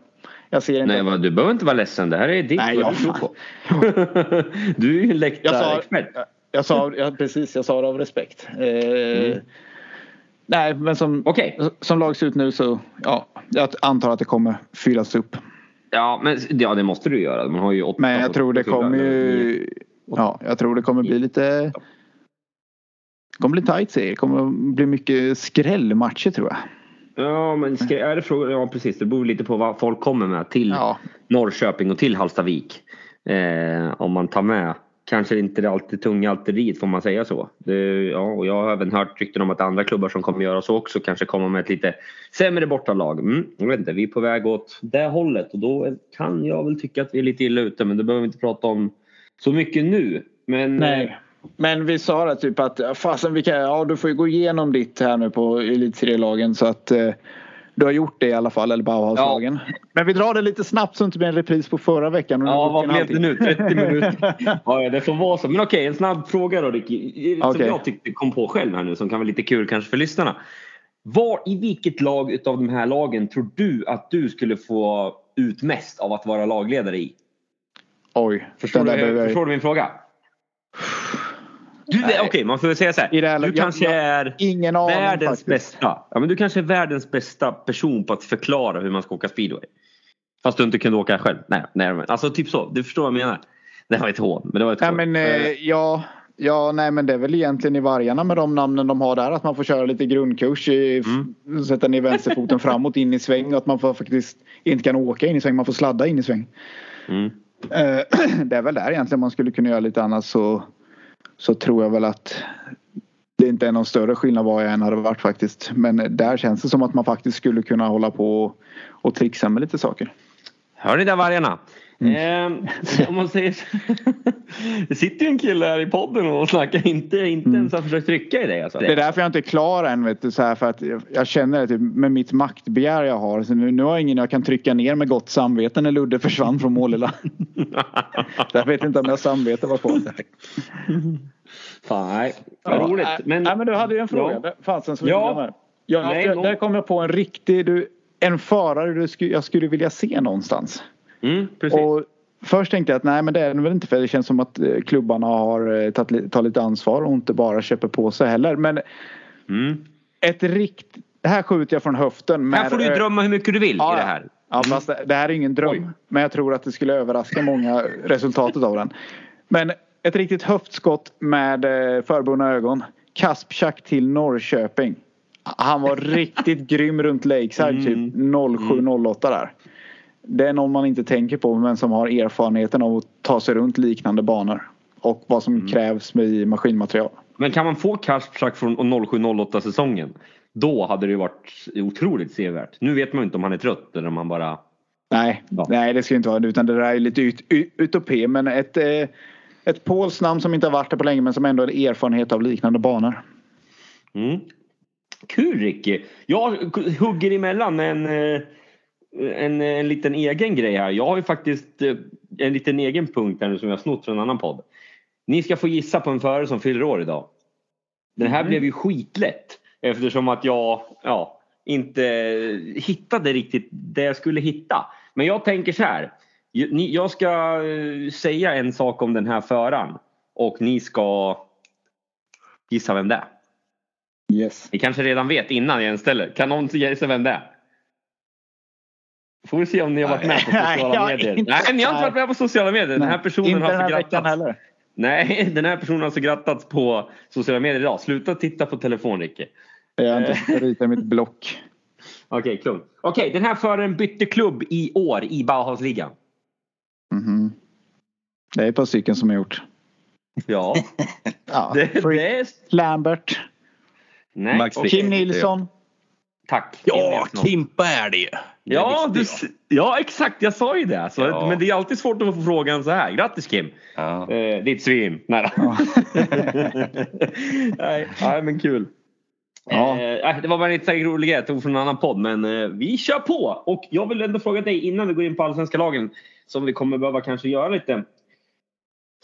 Jag ser inte. Nej, du behöver inte vara ledsen. Det här är ditt. Nej, jag, du, på. du är ju en läktarexpert. Jag, jag sa, ja, precis, jag sa det av respekt. Eh, mm. Nej, men som, okay. som lag ser ut nu så ja, jag antar att det kommer fyllas upp. Ja, men ja, det måste du göra. Man har ju åtta Men jag tror det kommer ju... Ja, jag tror det kommer bli lite kommer bli tight serie. Det kommer bli mycket skrällmatcher tror jag. Ja men ska, är det fråga, ja precis det beror lite på vad folk kommer med till ja. Norrköping och till Hallstavik. Eh, om man tar med kanske inte det alltid tunga artilleriet får man säga så. Det, ja, och jag har även hört rykten om att andra klubbar som kommer göra så också kanske kommer med ett lite sämre bortalag. Mm, jag vet inte, vi är på väg åt det hållet och då kan jag väl tycka att vi är lite illa ute men det behöver vi inte prata om så mycket nu. Men Nej. Men vi sa det typ att fasen vi ja, du får ju gå igenom ditt här nu på elitserielagen så att eh, du har gjort det i alla fall, eller Bauhauslagen. Ja. Men vi drar det lite snabbt så det inte blir en repris på förra veckan. Ja, vad blev det nu? 30 minuter? ja, det får vara så. Men okej, en snabb fråga då Ricky. Som okay. jag tyckte kom på själv här nu som kan vara lite kul kanske för lyssnarna. Var, I vilket lag utav de här lagen tror du att du skulle få ut mest av att vara lagledare i? Oj. Förstår, du, förstår du min fråga? Okej, okay, man får väl säga så här. Du kanske är ingen aning, världens faktiskt. bästa. Ja, men du kanske är världens bästa person på att förklara hur man ska åka speedway. Fast du inte kunde åka själv. Nej, nej men alltså typ så. Du förstår vad jag menar. Det var ett hån. Men det var ett nej, men, eh, ja, ja, nej men det är väl egentligen i vargarna med de namnen de har där. Att man får köra lite grundkurs. I, mm. Sätta ner vänsterfoten framåt in i sväng. Och att man får faktiskt inte kan åka in i sväng. Man får sladda in i sväng. Mm. Eh, det är väl där egentligen man skulle kunna göra lite annat så så tror jag väl att det inte är någon större skillnad vad jag än hade varit faktiskt. Men där känns det som att man faktiskt skulle kunna hålla på och trixa med lite saker. Hör ni där vargarna? Mm. Eh, om man säger Det sitter ju en kille här i podden och snackar inte, inte mm. ens har försökt trycka i dig. Alltså. Det är därför jag inte är klar än. Vet du, så här, för att jag, jag känner att typ, med mitt maktbegär jag har. Så nu, nu har jag ingen jag kan trycka ner med gott samvete när Ludde försvann från Målilla. jag vet inte om jag samvete var kvar. Fan, nej. Vad ja, roligt. Men, nej, men du hade ju en fråga. Ja. Fasen som ja. ja nej, jag, där kom jag på en riktig, du, en förare du sku, jag skulle vilja se någonstans. Mm, precis. Och först tänkte jag att nej men det är det väl inte för det känns som att eh, klubbarna har eh, tagit, tagit lite ansvar och inte bara köper på sig heller. Men mm. ett rikt... Det här skjuter jag från höften. Här får du ju drömma hur mycket du vill ja, i det här. Ja mm. fast det, det här är ingen dröm. Oj. Men jag tror att det skulle överraska många resultatet av den. Men ett riktigt höftskott med eh, förbundna ögon. Kaspchak till Norrköping. Han var riktigt grym runt Lakeside typ mm. typ 07-08 där. Det är någon man inte tänker på men som har erfarenheten av att ta sig runt liknande banor. Och vad som mm. krävs med maskinmaterial. Men kan man få Kaspchak från 07-08 säsongen? Då hade det varit otroligt sevärt. Nu vet man ju inte om han är trött eller om han bara... Nej, ja. nej det ska inte vara utan det där är lite ut, utopi men ett, eh, ett polskt namn som inte har varit där på länge men som ändå har erfarenhet av liknande banor. Mm. Kul Ricky! Jag hugger emellan med en, eh, en, en liten egen grej här. Jag har ju faktiskt eh, en liten egen punkt här nu som jag snott från en annan podd. Ni ska få gissa på en förare som fyller år idag. Den här mm. blev ju skitlätt eftersom att jag ja, inte hittade riktigt det jag skulle hitta. Men jag tänker så här. Jag ska eh, säga en sak om den här föraren och ni ska gissa vem det är. Yes. Ni kanske redan vet innan jag ens ställer. Kan någon gissa vem det är? Får vi se om ni har varit med på sociala medier. Inte, nej, ni har inte varit med på sociala medier. Den här personen har alltså grattats. Nej, den här personen har alltså grattats på sociala medier idag. Sluta titta på telefon Ricky. Jag har inte ritat mitt block. Okej, okay, Okej, okay, den här föraren bytte klubb i år i Bauhausligan. Mm -hmm. Det är ett par stycken som har gjort. Ja. ja det, det är... Lambert. Nej. Max Kim Nilsson. Tack. Ja, Kimpa är det ju. Ja, du, ja, exakt. Jag sa ju det. Alltså, ja. Men det är alltid svårt att få frågan så här. Grattis Kim! Ja. Eh, ditt svin. Nej, ja. nej, nej, men kul. Ja. Eh, det var bara en lite rolig grej jag tog från en annan podd. Men eh, vi kör på! Och jag vill ändå fråga dig innan vi går in på allsvenska lagen. Som vi kommer behöva kanske göra lite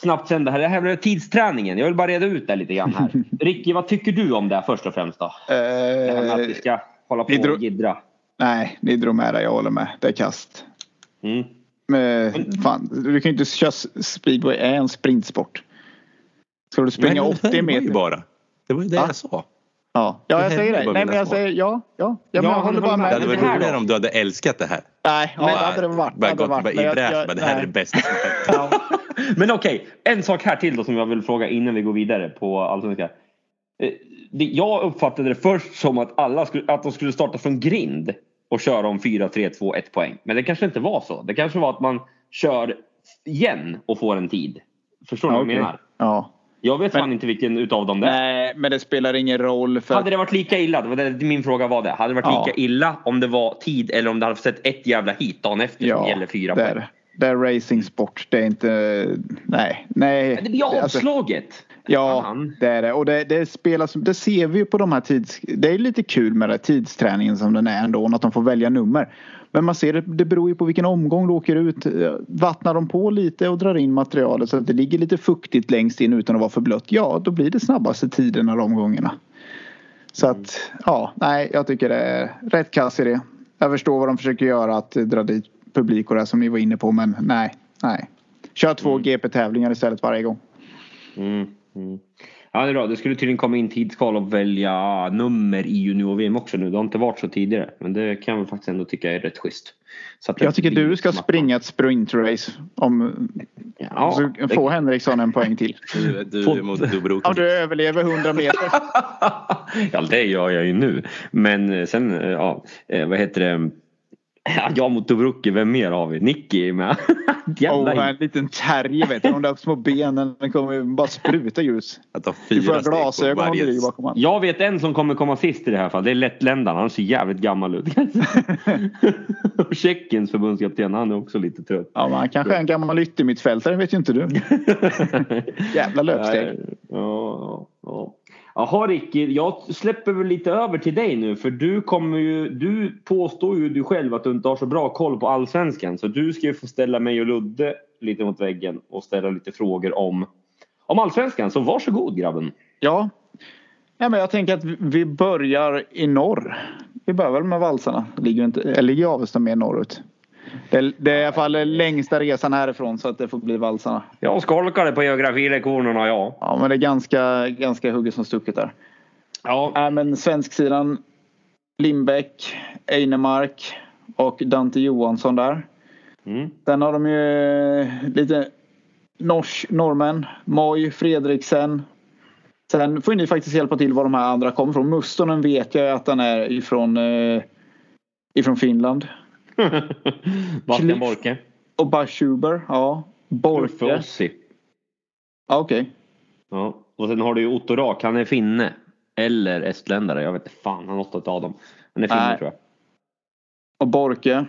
snabbt sen det här. Det här med tidsträningen. Jag vill bara reda ut det lite grann här. Ricky, vad tycker du om det först och främst då? Eh, det här med att vi ska hålla på och giddra. Nej, ni drog med det. Jag håller med. Det är kast. Mm. Men, fan, du kan ju inte köra speedway. är en sprintsport. Ska du springa Nej, 80 meter? Det bara. Det var ju det ja. jag sa. Ja, ja jag säger det. Nej, men jag säger ja. Ja, ja, men jag håller bara med. Det hade varit roligare om du hade älskat det här. Nej, ja, det hade det varit. Bara gått varit, i bräschen. Det här är det bästa som hänt. Men okej, okay, en sak här till då som jag vill fråga innan vi går vidare på Allsvenskan. Eh, jag uppfattade det först som att alla skulle, att de skulle starta från grind och köra om 4, 3, 2, 1 poäng. Men det kanske inte var så. Det kanske var att man kör igen och får en tid. Förstår du ja, vad jag okay. menar? Ja. Jag vet men, fan inte vilken utav dem det är. Nej, men det spelar ingen roll. För... Hade det varit lika illa, det min fråga var det. Hade det varit ja. lika illa om det var tid eller om det hade sett ett jävla hit dagen efter ja, som gäller fyra poäng? Det är racingsport. Det är inte... Nej. nej. Men det blir alltså- avslaget. Alltså, ja, Fan. det är det. Och det, det spelas... Det ser vi ju på de här tids... Det är lite kul med det, tidsträningen som den är ändå. Att de får välja nummer. Men man ser det, det beror ju på vilken omgång du åker ut. Vattnar de på lite och drar in materialet så att det ligger lite fuktigt längst in utan att vara för blött. Ja, då blir det snabbaste tiderna de gångerna. Så att, ja, nej, jag tycker det är rätt kass i det. Jag förstår vad de försöker göra att dra dit publik och det som ni var inne på men nej, nej. Kör två mm. GP-tävlingar istället varje gång. Mm, mm. Ja det är bra. Det skulle tydligen komma in tidskval och välja nummer i junior-VM också nu. Det har inte varit så tidigare. Men det kan jag väl faktiskt ändå tycka är rätt schysst. jag tycker du ska springa ett sprintrace om ja, så det... får Henriksson en poäng till. Du, du, Får... du, om du överlever 100 meter. ja det gör jag ju nu. Men sen ja, eh, vad heter det? Ja, jag mot Tobrucki, vem mer har vi? Nicky är med. Jävla oh, en liten terrier vet du. De där små benen den kommer bara spruta ljus. Du får glasögon om du bakom honom. Jag vet en som kommer komma sist i det här fallet. Det är lättländaren. Han ser jävligt gammal ut. Tjeckiens förbundskapten. Han är också lite trött. Ja men han kanske är en gammal yttermittfältare vet ju inte du. Jävla löpsteg. Ja, ja. Jaha Ricky, jag släpper väl lite över till dig nu för du kommer ju, du påstår ju du själv att du inte har så bra koll på allsvenskan så du ska ju få ställa mig och Ludde lite mot väggen och ställa lite frågor om, om allsvenskan. Så varsågod grabben. Ja. ja men jag tänker att vi börjar i norr. Vi börjar väl med valsarna. Ligger, inte, eller ligger Avesta mer norrut? Det, det, är i alla fall längsta resan härifrån så att det får bli valsarna. Jag skolkade på geografilektionerna ja. Ja men det är ganska, ganska hugget som stucket där. Ja. Äh, men svensksidan Lindbäck, Einemark och Dante Johansson där. Mm. Sen har de ju lite nors, norrmän. Moj, Fredriksen. Sen får ni faktiskt hjälpa till var de här andra kommer från. Mustonen vet jag att han är ifrån, eh, ifrån Finland. Bastian Borke. Och Bashuber, ja. Borke. Ossi. Ja, okej. Okay. Ja. Och sen har du ju Otto Rak, han är finne. Eller estländare, jag vet inte fan, han är något av dem. Han är finne Nej. tror jag. Och Borke?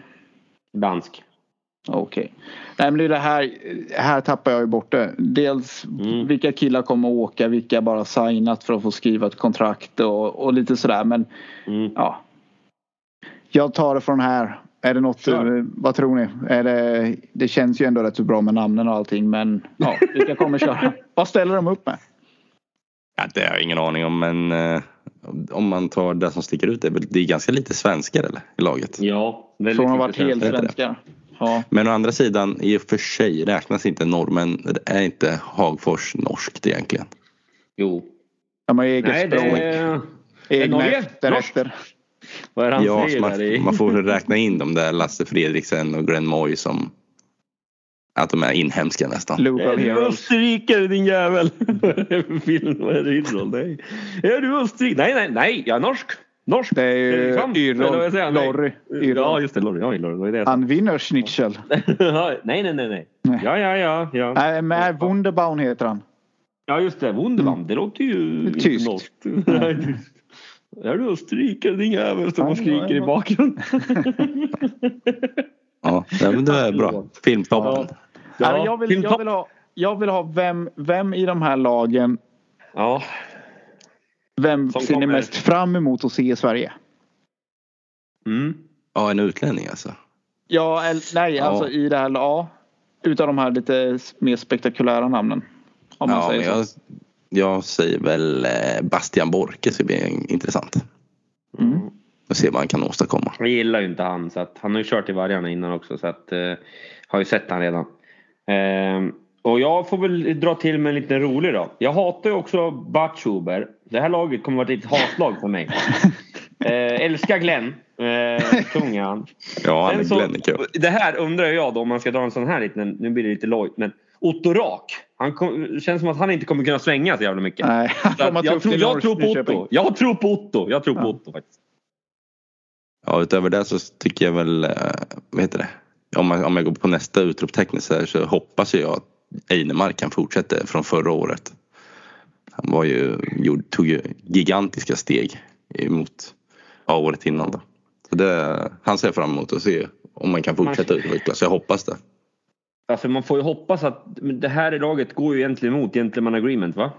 Dansk. Okej. Okay. Nej men det, är det här, här tappar jag ju bort det. Dels mm. vilka killar kommer att åka, vilka bara signat för att få skriva ett kontrakt och, och lite sådär men mm. ja. Jag tar det från här. Är det något, vad tror ni? Är det, det känns ju ändå rätt så bra med namnen och allting men ja, vilka kommer köra? vad ställer de upp med? Ja, det har jag ingen aning om men eh, om man tar det som sticker ut, det är, det är ganska lite svenskar eller, i laget. Ja, väldigt Från att ha varit helt svenskar. Ja. Men å andra sidan, i och för sig räknas inte normen, är inte Hagfors norskt egentligen? Jo. De har eget Nej, språk. Det är... Egna efterrätter. Vad är han ja, man, där man får räkna in de där Lasse Fredriksen och Glenn Moy som att de är inhemska nästan. Är du österrikare din jävel? Film, vad är det Nej. Är du österrikare? Nej, nej, nej, jag är norsk. Norsk. Det är ju Yrrol. Lorry. Ja, just det. Lorry. Ja, Lorry. Det Han vinner schnitzel. nej, nej, nej, nej. Ja, ja, ja. ja. Nej, men Wunderbaum heter han. Ja, just det. Wunderbaum. Mm. Det låter ju Tyskt. norskt. Är du österrikare din jävel? Som man skriker i bakgrunden. ja, men det är bra. Filmtoppen. Ja. Ja, jag, vill, jag, vill ha, jag vill ha vem, vem i de här lagen ja. Vem Som ser kommer... ni mest fram emot att se i Sverige? Mm. Ja, en utlänning alltså? Ja, eller, nej, ja. alltså i det här, ja. Utav de här lite mer spektakulära namnen. Om man ja, säger jag, jag säger väl eh, Bastian Borke ska bli intressant. Mm. Och se vad han kan åstadkomma. Jag gillar ju inte han så att han har ju kört i vargarna innan också så att eh, har ju sett han redan. Eh, och jag får väl dra till med en liten rolig då. Jag hatar ju också Batshuber. Det här laget kommer att vara ett hatlag för mig. Eh, älskar Glenn. Eh, kung är han. ja, han är Glenn är kul. Det här undrar jag då om man ska dra en sån här liten, nu blir det lite lojt men Otto Rak. Han kom, känns som att han inte kommer kunna svänga så jävla mycket. Nej, jag, tror, jag tror på Otto. Jag tror på Otto. Jag tror på Otto faktiskt. Ja, utöver det så tycker jag väl, eh, vad heter det? Om, man, om jag går på nästa utropstecken så, så hoppas jag att Einemark kan fortsätta från förra året. Han var ju, tog ju gigantiska steg emot ja, året innan. Då. Så det, han ser fram emot att se om man kan fortsätta utvecklas. Jag hoppas det. Alltså man får ju hoppas att det här laget går ju egentligen emot gentleman agreement va?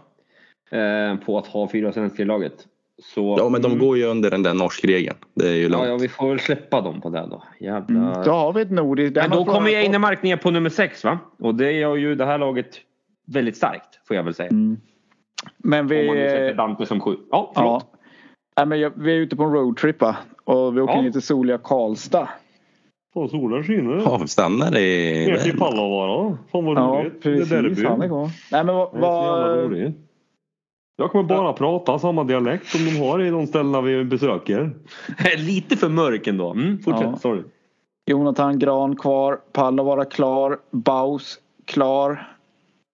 Eh, på att ha fyra svenskar i laget. Så, ja men de mm. går ju under den där norskregeln. Det är ju långt. Ja, ja vi får väl släppa dem på det då. Jävla... Mm, då har vi ett nordiskt. Men då kommer ju Einemark ner på nummer sex va? Och det gör ju det här laget väldigt starkt får jag väl säga. Mm. Men vi... Om man nu sätter Dante som sju. Ja, förlåt. Ja. Nej, men jag, vi är ute på en roadtrip va? Och vi åker ja. ner till soliga Karlstad. Fan solen skiner. Avstannar i... Ner till Pallavara. Fan vad roligt. Precis. Det är han är kvar. Nej men vad... vad... Jag kommer bara ja. prata samma dialekt som de har i de ställena vi besöker. Lite för mörk ändå. Mm, fortsätt, ja. sorry. Jonathan Gran kvar. Pallavara klar. Baus klar.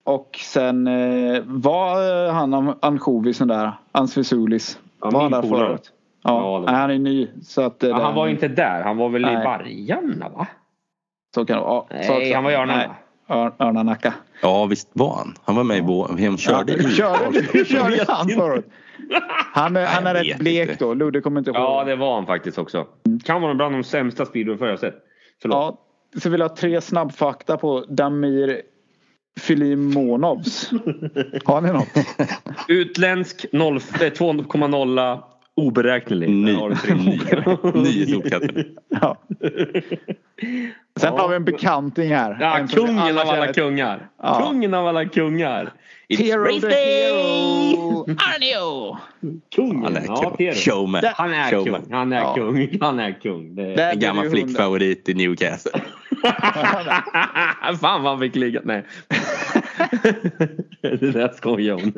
Och sen eh, var han ansjovisen där, Ansvisulis. Ja, var han där förut? Ja, ja han är ny. Så att, ja, han var inte där. Han var väl nej. i Vargarna va? Så kan det vara. Ja, nej, han var i Örnarna. Örnanacka. Ja visst var han. Han var med i. Vem körde ja, i? Körde, körde han förut? Han är, han är rätt blek inte. då. Ludde kommer inte ihåg. Ja det var han faktiskt också. Kan vara bland de sämsta speedwayförare jag sett. Förlåt. Ja, så vill jag ha tre snabbfakta på Damir Filimonovs. Har ni något? Utländsk 2,0 eh, oberäknelig. Ny, ny sopkatten. Ja. Sen har vi en bekanting här. Ja, kungen alla av alla kungar. Ja. Kungen av alla kungar. It's hero race day! Arnio! Kungen. Han är ja, Tero. Showman. Han är Showman. kung. Han är ja. kung. Han är kung. Det är en gammal flickfavorit i Newcastle. Fan vad han fick ligga. Nej. det där skojar hon.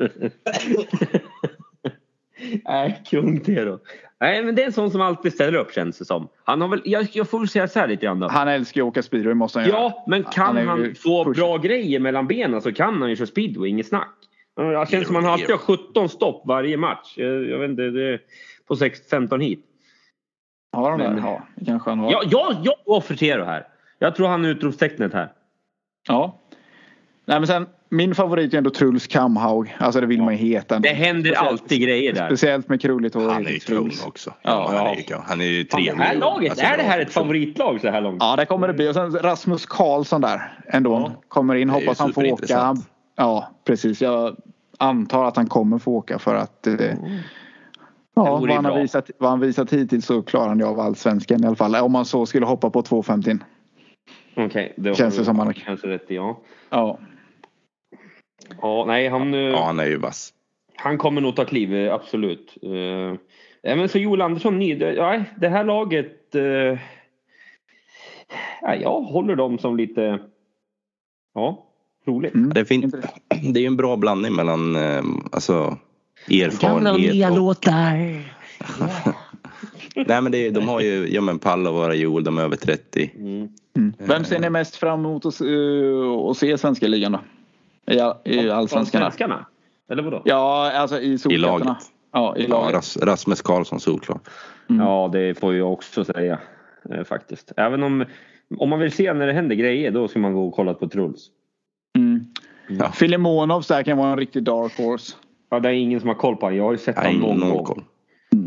Nej, kung Tero. Nej, men det är en sån som alltid ställer upp känns det som. Han har väl, jag, jag får väl säga så här lite grann då. Han älskar ju att åka speedway måste han göra. Ja, men kan han, han få push. bra grejer mellan benen så kan han ju köra speedway, inget snack. Det känns som han alltid har 17 stopp varje match. Jag, jag vet inte, det är på 6, 15 hit. Har han det? Ja, kanske han har. Ja, ja, jag går för Tero här. Jag tror han är utropstecknet här. Ja. Nej men sen min favorit är ändå Truls Kamhaug. Alltså det vill man ju heta. Det händer Speciellt, alltid grejer där. Speciellt med krulligt hår. Han är ju kung också. Ja, ja. Han, är, han är ju trevlig. Det här laget, alltså, är det här ett favoritlag så här långt? Ja det kommer det bli. Och sen Rasmus Karlsson där ändå. Ja. Kommer in, hoppas han får åka. Ja precis. Jag antar att han kommer få åka för att mm. Ja, vad han, har visat, vad han visat hittills så klarar han ju av allsvenskan i alla fall. Om man så skulle hoppa på 250. Okej, okay, det känns det som han kanske rätt ja. Ja. Ja, nej han... Ja, eh, han är ju vass. Han kommer nog ta kliv, eh, absolut. Uh, men så Joel Andersson, ny, ja, det här laget... Uh, ja, jag håller dem som lite... Ja, roligt. Mm. Det, är fint. det är ju en bra blandning mellan alltså, erfarenhet Gamla och nya låtar. Nej men det, de har ju, ja men vara Joel, de är över 30. Mm. Mm. Vem ser ni mest fram emot att, uh, att se svenska ligan då? Ja, i allsvenskan. svenskarna? Eller vadå? Ja, alltså i I laget. Ja, i laget. Ja, Rasmus Karlsson solklart. Mm. Ja, det får jag också säga eh, faktiskt. Även om, om man vill se när det händer grejer då ska man gå och kolla på Truls. Mm. Ja. Filimonovs där kan vara en riktig dark horse. Ja, det är ingen som har koll på honom. Jag har ju sett honom någon, någon gång. Koll.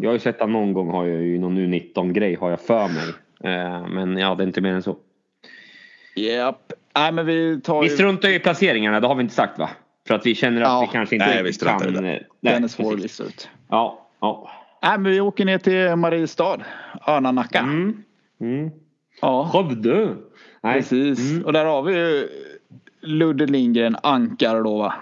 Jag har ju sett honom någon gång. Har jag ju någon U19 grej har jag för mig. Eh, men ja, det är inte mer än så. Japp. Nej, men vi, tar vi struntar ju i placeringarna, det har vi inte sagt va? För att vi känner att ja. vi kanske inte nej, vi kan. Nej, Den är svår att lista ut. Ja. ja. Nej, men vi åker ner till Mariestad. Örnanacka. Mm. Mm. Ja. Skövde. Precis. Mm. Och där har vi Ludde Lindgren, ankar då va?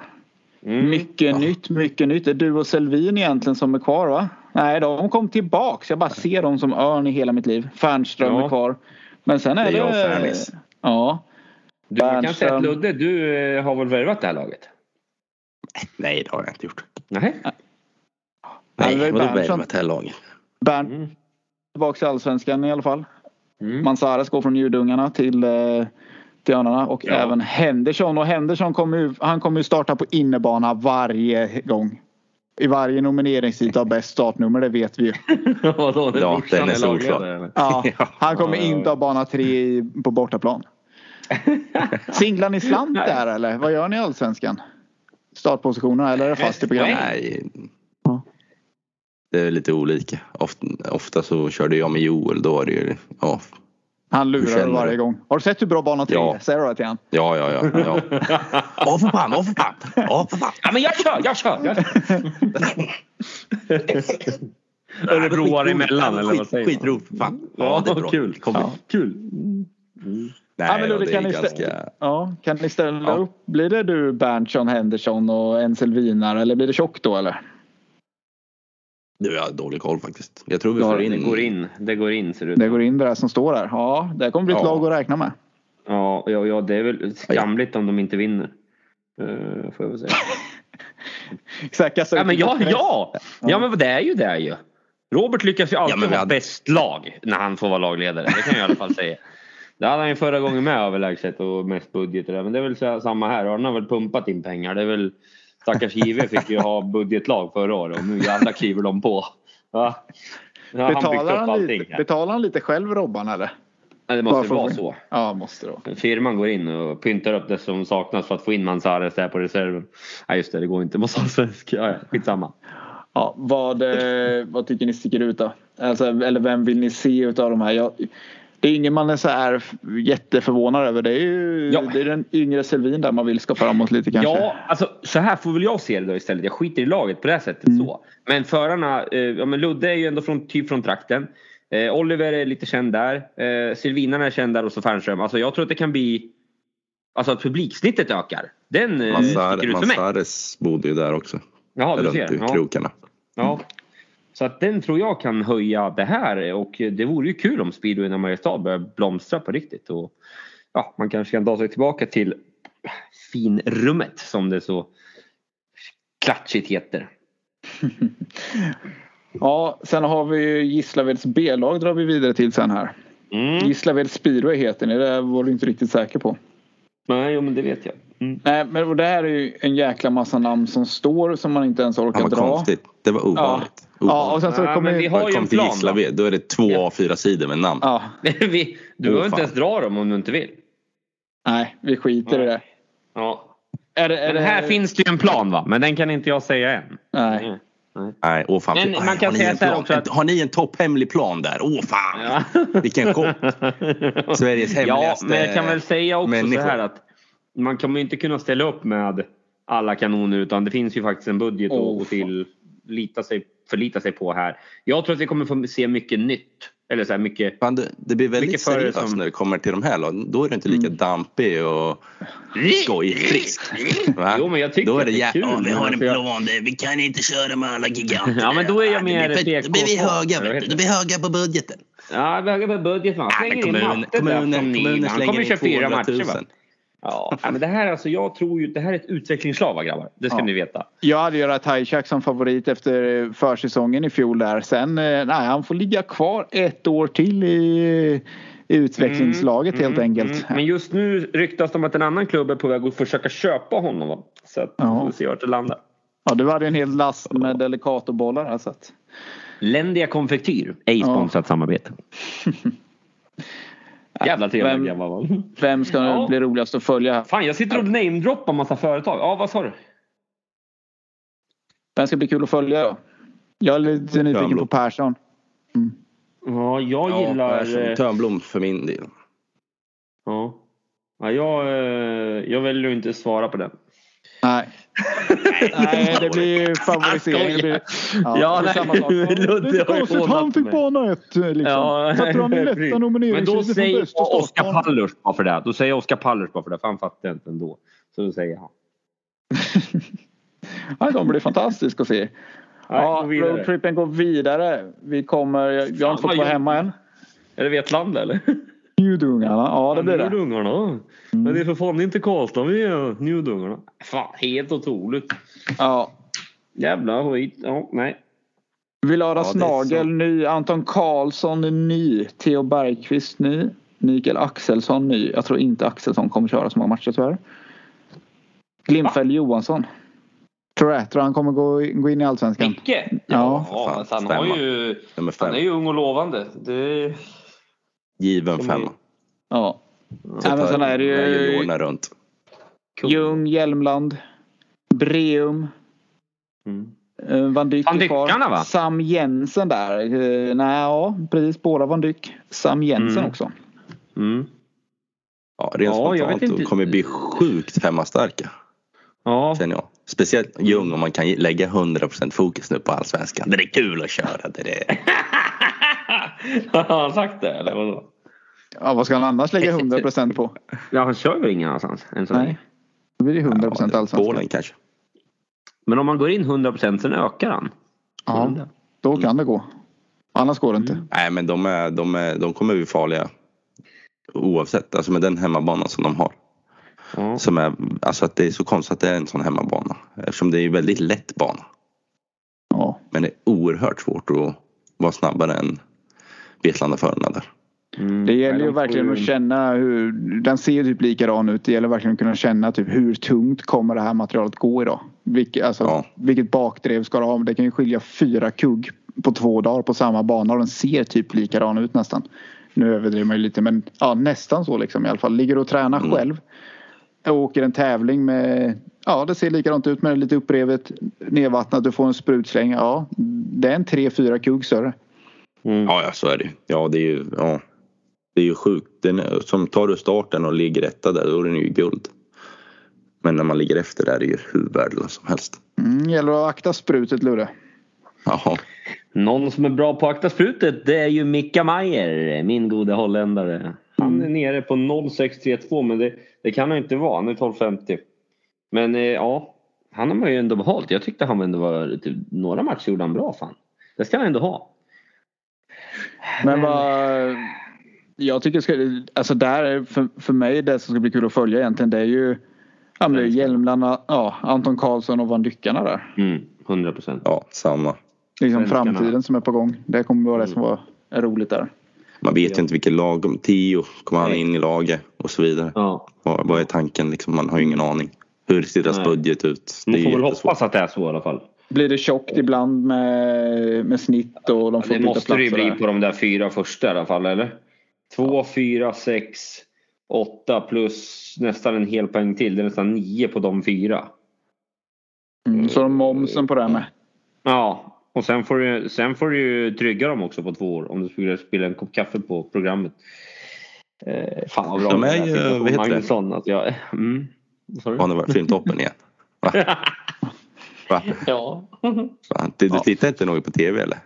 Mm. Mycket ja. nytt, mycket nytt. Det är du och Selvin egentligen som är kvar va? Nej, de kom tillbaks. Jag bara ser dem som örn i hela mitt liv. Fernström ja. är kvar. Men sen är det... det är jag Ja. Du, kan säga att Ludde, du eh, har väl värvat det här laget? Nej, det har jag inte gjort. Nej. Nej, vadå värvat det här laget? Bernt mm. tillbaka i Allsvenskan i alla fall. Mm. Mansares går från Ljudungarna till, eh, till Örnarna och ja. även Henderson. Och Henderson kommer ju, han kommer ju starta på innebana varje gång. I varje nomineringstid har bäst startnummer, det vet vi ju. Vadå, ja, den är solklar. Ja, han kommer inte ha bana tre på bortaplan. Singlar ni slant där eller? Vad gör ni i Allsvenskan? Startpositionerna eller är det fast i programmet? Nej. Det är lite olika. Ofta, ofta så körde jag med Joel. Då är det ju, ja. Han lurar varje gång. Har du sett hur bra bana 3 ja. Säger du det till honom? Ja, ja, ja. ja. Åh för fan, åh för fan. Åh för fan. Ja men jag kör, jag kör. Jag Örebroare emellan eller vad säger man? Skitroligt för fan. Ja, det är bra. Kul. Ja. Kul. Mm. Nej, ja, men Ludde, kan, ni ganska... ja, kan ni ställa ja. upp? Blir det du Berntsson, Henderson och en Selvinar eller blir det tjock då eller? Du, jag har dålig koll faktiskt. Jag tror vi får in. Det går in. Det går in ser det ut Det går in det där som står där. Ja, det kommer bli ett ja. lag att räkna med. Ja, ja, ja, det är väl skamligt om de inte vinner. Uh, får jag väl säga. Exakt, ja, men ja, ja! Ja, men det är ju det ju. Robert lyckas ju alltid ja, ha hade... bäst lag när han får vara lagledare. Det kan jag i alla fall säga. Det hade han ju förra gången med överlägset och mest budget och det. Men det är väl samma här. Han har väl pumpat in pengar. Det är väl stackars JW fick ju ha budgetlag förra året och nu jävlar kliver de på. Va? betalar, han, han lite, betalar han lite själv Robban eller? Ja, det måste vara så. Ja, måste det vara. Firman går in och pyntar upp det som saknas för att få in Manzares där på reserven. Nej just det, det går inte. Måste ha svensk. Ja, ja, skitsamma. Ja, vad, eh, vad tycker ni sticker ut då? Alltså, eller vem vill ni se utav de här? Jag, det är ingen man är så här jätteförvånad över. Det är ju ja. det är den yngre Selvin där man vill ska framåt lite kanske. Ja, alltså så här får väl jag se det då istället. Jag skiter i laget på det här sättet mm. så. Men förarna, eh, ja men Ludde är ju ändå från, typ från trakten. Eh, Oliver är lite känd där. Eh, Silvinan är känd där och så Fernström. Alltså jag tror att det kan bli Alltså att publiksnittet ökar. Den eh, Massar, sticker ut för mig. Massares bodde ju där också. Jaha, du ser. Runt ja. krokarna. Ja. Så att den tror jag kan höja det här och det vore ju kul om speedway i Mariestad börjar blomstra på riktigt. Och, ja, man kanske kan ta sig tillbaka till finrummet som det så klatschigt heter. ja, sen har vi Gislaveds B-lag drar vi vidare till sen här. Mm. Gislaved speedway heter ni, det var du inte riktigt säker på. Nej, men det vet jag. Mm. Nej, men det här är ju en jäkla massa namn som står som man inte ens orkar ja, dra. Konstigt. Det var ovanligt. Ja, ja och sen så ja, kommer vi har ju en plan. Gislaved, då är det två ja. A4-sidor med namn. Ja. vi, du behöver inte ens dra dem om du inte vill. Nej, vi skiter i det. Ja. Är det, är det... Här finns det ju en plan va, men den kan inte jag säga än. Nej. Mm. Nej, åh fan. Men man kan säga så här också att... Har ni en topphemlig plan där? Åh fan! Ja. Vilken chock! Sveriges hemligaste Ja, men jag kan väl säga också människor. så här att man kommer inte kunna ställa upp med alla kanoner utan det finns ju faktiskt en budget oh, att till, lita sig, förlita sig på här. Jag tror att vi kommer få se mycket nytt. Eller så här mycket, Fan, det, det blir väldigt seriöst som... när det kommer till de här lagen. Då är det inte lika mm. dampig och skojfrisk. jo men jag tycker då är det, det är kul. Ja, vi har en plan. Vi kan inte köra med alla giganter. ja men då är jag mer PK. Då blir vi höga. Då blir vi höga på budgeten. Ja, vi är höga på budgeten. Han slänger in matte kommunen, kommunen, Han kommer köra fyra matcher va? Ja, men det här alltså, jag tror ju det här är ett utvecklingslag va grabbar. Det ska ja. ni veta. Jag hade ju Ratajczak som favorit efter försäsongen i fjol där. Sen, eh, nej han får ligga kvar ett år till i utvecklingslaget mm, helt mm, enkelt. Mm. Men just nu ryktas det om att en annan klubb är på väg att försöka köpa honom. Så att ja. vi får se vart det landar. Ja, du hade ju en hel last med Delicatobollar här så att... Ländia Konfektyr, ej sponsrat ja. samarbete. Jävla trevlig vem, var Vem ska ja. bli roligast att följa? Fan jag sitter och namedroppar massa företag. Ja vad sa du? Vem ska bli kul att följa då? Jag är lite nyfiken på Persson. Mm. Ja jag gillar... Ja, Törnblom för min del. Ja. ja jag, eh, jag väljer att inte svara på den. Nej. nej, det blir favorisering. Det blir, ja, ja samma sak. Ludde det är konstigt, han fick bana ett. Liksom. Ja, Satte han i lätta Men då säger Oskar Pallers bara för det. Då säger Oskar Pallers bara för det. För han fattar inte ändå. Så då säger han. det kommer bli fantastiskt att se. Ja, roadtrippen går vidare. Vi kommer, jag har inte fått vara hemma än. Är det Vetlanda eller? Njudungarna, ja det blir det. Njudungarna. Mm. Men det är för fan inte Karlstad vi är Njudungarna. Fan helt otroligt. Ja. Jävla skit. Ja, nej. Villada ja, Snagel ny. Anton Karlsson ny. Theo Bergqvist ny. Mikael Axelsson ny. Jag tror inte Axelsson kommer köra så många matcher tyvärr. Glimfäll Johansson. Tror jag. Tror han kommer gå, gå in i Allsvenskan. Micke? Ja, ja fan, han, har ju, han är ju ung och lovande. Det... Given femma. Ja. Så Även sen är det ju runt. Ljung, Hjälmland, Breum. Mm. Eh, Van Dyck Van Dyckarna va? Sam Jensen där. Eh, nej, ja precis. Båda Van Dyck. Sam Jensen mm. också. Mm. Ja, rent ja, spontant. De kommer bli sjukt hemmastarka. Ja. Känner jag. Speciellt Ljung om man kan lägga 100% fokus nu på allsvenskan. Det är kul att köra. Det är... Har han sagt det eller vadå? Ja, vad ska han annars lägga 100% på? Ja, han kör väl ingen annanstans än så Nej, då blir det 100% ja, allsvenskan. Polen kanske. Men om man går in 100% sen ökar han? Ja, då kan det gå. Annars går det inte. Mm. Nej, men de, är, de, är, de kommer bli farliga. Oavsett, alltså med den hemmabanan som de har. Mm. Som är, alltså att det är så konstigt att det är en sån hemmabana. Eftersom det är en väldigt lätt bana. Ja. Men det är oerhört svårt att vara snabbare än Vetlanda-förarna där. Mm, det gäller ju verkligen ju... att känna hur, den ser typ likadan ut. Det gäller verkligen att kunna känna typ hur tungt kommer det här materialet gå idag. Vilke, alltså, ja. Vilket bakdrev ska det ha? Det kan ju skilja fyra kugg på två dagar på samma bana och den ser typ likadan ut nästan. Nu överdriver man ju lite men ja, nästan så liksom i alla fall. Ligger och tränar mm. själv. Jag åker en tävling med Ja det ser likadant ut med lite upprevet nedvattnat. Du får en sprutsläng. Ja det är en 3-4 kugg större. Mm. Ja, ja så är det Ja det är ju ja, det är ju sjukt. Den, som tar du starten och ligger etta där då är den ju guld. Men när man ligger efter där är det ju hur värdelöst som helst. Mm, gäller att akta sprutet Lurre. Jaha. Någon som är bra på att akta sprutet det är ju Micka Mayer, min gode holländare. Han är mm. nere på 0632 men det, det kan han inte vara, han är 1250. Men eh, ja, han har man ju ändå behållit. Jag tyckte han ändå var, typ, några matcher gjorde han bra fan. Det ska han ändå ha. Men vad jag tycker ska, alltså där för, för mig det som ska bli kul att följa egentligen det är ju ja, men det är Hjelmland, ja, Anton Karlsson och Van Dyckarna där. Mm, 100 procent. Ja, samma. Liksom framtiden som är på gång. Det kommer vara mm. det som var, är roligt där. Man vet ju inte vilket lag, om tio kommer han in i laget och så vidare. Ja. Vad, vad är tanken liksom? Man har ju ingen aning. Hur ser deras Nej. budget ut? Man får väl hoppas att det är så i alla fall. Blir det tjockt ibland med, med snitt och de får ja, Det måste det ju bli på de där fyra första i alla fall eller? Två, fyra, sex, åtta plus nästan en hel poäng till. Det är nästan nio på de fyra. Mm, så momsen på det med. Ja, och sen får, du, sen får du ju trygga dem också på två år om du skulle spela en kopp kaffe på programmet. Eh, fan vad bra De är ju, vad heter Magnusson, det? Att jag, mm, Har ni varit filmtoppen igen? Va? Va? Ja. Fan, du, du tittar inte något på TV eller?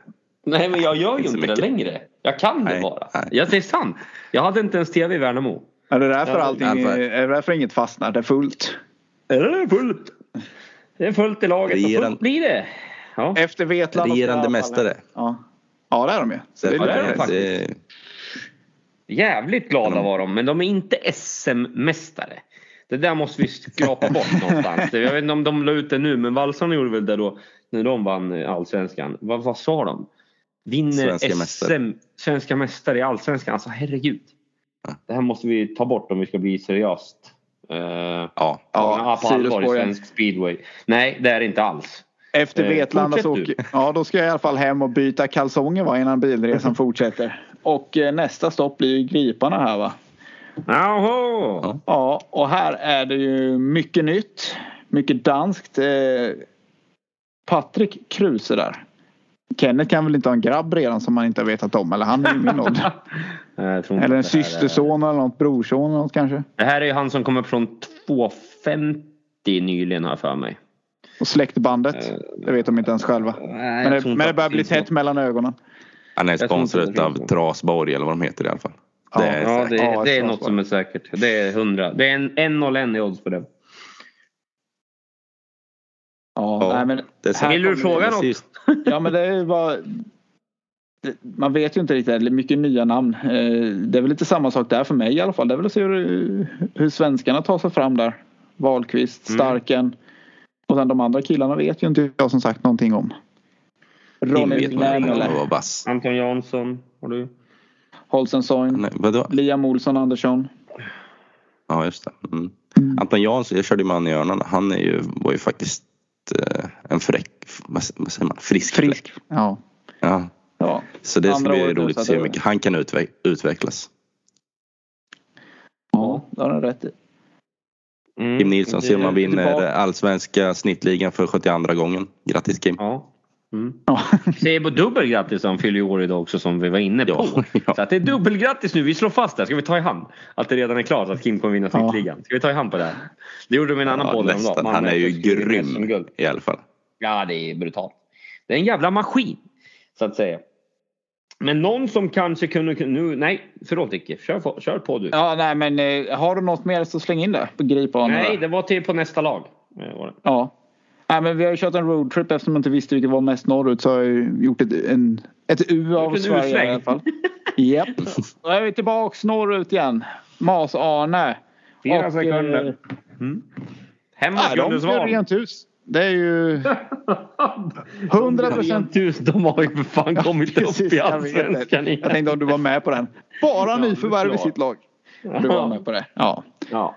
Nej men jag gör ju inte, inte det längre. Jag kan nej, det bara. Nej. Jag säger sant. Jag hade inte ens TV i Värnamo. Är det därför, allting, är det därför inget fastnar? Det är fullt? Är det fullt? Det är fullt i laget Regeran... och fullt blir det. Ja. Efter Vetlanda. Regerande mästare. Ja. ja det är de ju. Så det, det, är de faktiskt. Jävligt glada var de men de är inte SM-mästare. Det där måste vi skrapa bort någonstans. Jag vet inte om de la ut det nu men Valsarna gjorde väl det då när de vann allsvenskan. Vad, vad sa de? Vinner svenska SM, mästare. svenska mästare i allsvenskan. Alltså herregud. Ja. Det här måste vi ta bort om vi ska bli seriöst. Uh, ja, ja, på allvar i svensk speedway. Nej det är det inte alls. Efter uh, Vetlanda så åker, ja, då ska jag i alla fall hem och byta kalsonger va, innan bilresan fortsätter. Och eh, nästa stopp blir ju Griparna här va. Jaha. Ja och här är det ju mycket nytt. Mycket danskt. Eh, Patrik Kruse där. Kenneth kan väl inte ha en grabb redan som man inte har vetat om eller han är i min ålder. eller en systerson är... eller något brorson eller något kanske. Det här är ju han som kom upp från 250 nyligen har jag för mig. Och släktbandet. Uh, det vet de inte ens själva. Uh, men, det, men det börjar bli tätt mellan ögonen. Han är sponsrad av Trasborg eller vad de heter i alla fall. Det är, ja, det, är, det är något som är säkert. Det är 100. Det är en 1-0 i odds på det. Ja, ja nej, men Vill du fråga något? Ja men det var man vet ju inte riktigt, det är mycket nya namn. Eh, det är väl lite samma sak där för mig i alla fall. Det är väl att se hur, hur svenskarna tar sig fram där. Wahlqvist, mm. Starken. Mm. Och sen de andra killarna vet ju inte jag som sagt någonting om. Ronny eller Anton Jansson har du. Holsensoin. Liam Olsson Andersson. Ja just det. Mm. Mm. Anton Jansson, jag körde med honom i Örnarna. Han är ju, var ju faktiskt eh, en fräck, vad, säger man, frisk. Frisk, ja. ja. ja. Så det ska bli roligt att se hur mycket han kan utveck utvecklas. Ja, det har du rätt i. Mm, Kim Nilsson ser man vinner allsvenska snittligan för 72 gången. Grattis Kim! Ja. Mm. Säger på dubbelgrattis han fyller år idag också som vi var inne på. Ja, ja. Så att det är dubbelgrattis nu, vi slår fast det. Ska vi ta i hand? Att det redan är klart att Kim kommer vinna snittligan. Ska vi ta i hand på det här? Det gjorde de i en annan ja, podd häromdagen. Han är ju grym i alla fall. Ja det är brutalt. Det är en jävla maskin. Så att säga. Men någon som kanske kunde... Nu, nej, förlåt Icke. Kör, kör på du. Ja, nej men eh, har du något mer så släng in det. Gripa nej, det var till på nästa lag. Eh, ja. Nej, men vi har ju kört en roadtrip eftersom jag inte visste vilket var mest norrut så har jag gjort ett, en, ett U av Sverige i alla fall. Japp. Då är vi tillbaks norrut igen. Mas-Arne. Fyra sekunder. Eh, mm. Hemma ja, de rent hus. Det är ju 100 procent. De har ju för fan kommit ja, upp i allsvenskan Jag tänkte om du var med på den. Bara ja, nyförvärv i sitt lag. Du var med på det. Ja. ja.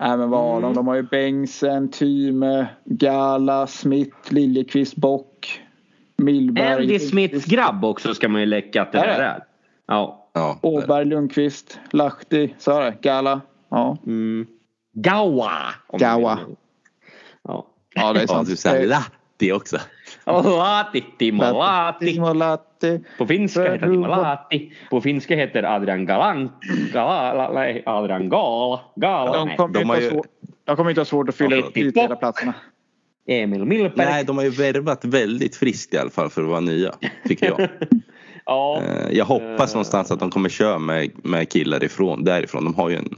Nej men vad har de? Mm. De har ju Bengtsen, Tyme, Gala, Smith, Liljeqvist, Bock. Milberg. Andy Smiths grabb också ska man ju läcka att det där är. Ja. ja Åberg, Lundqvist, Lahti, sa det? Gala. Ja. Mm. Gawa. Gawa. Ja. ja, det är sant. Ja, du säger Lahti också. Lahti, Timo Lahti. Timo Lahti. På finska heter Timo Lahti. På finska heter Adrian Galan. Gala, nej, Adrian Gala. Gala. De kommer, de, ju... de kommer inte ha svårt att fylla upp platserna. Emil Millberg. Nej, de har ju värvat väldigt friskt i alla fall för att vara nya, tycker jag. ja. Eh, jag hoppas någonstans att de kommer köra med, med killar ifrån, därifrån. De har ju en,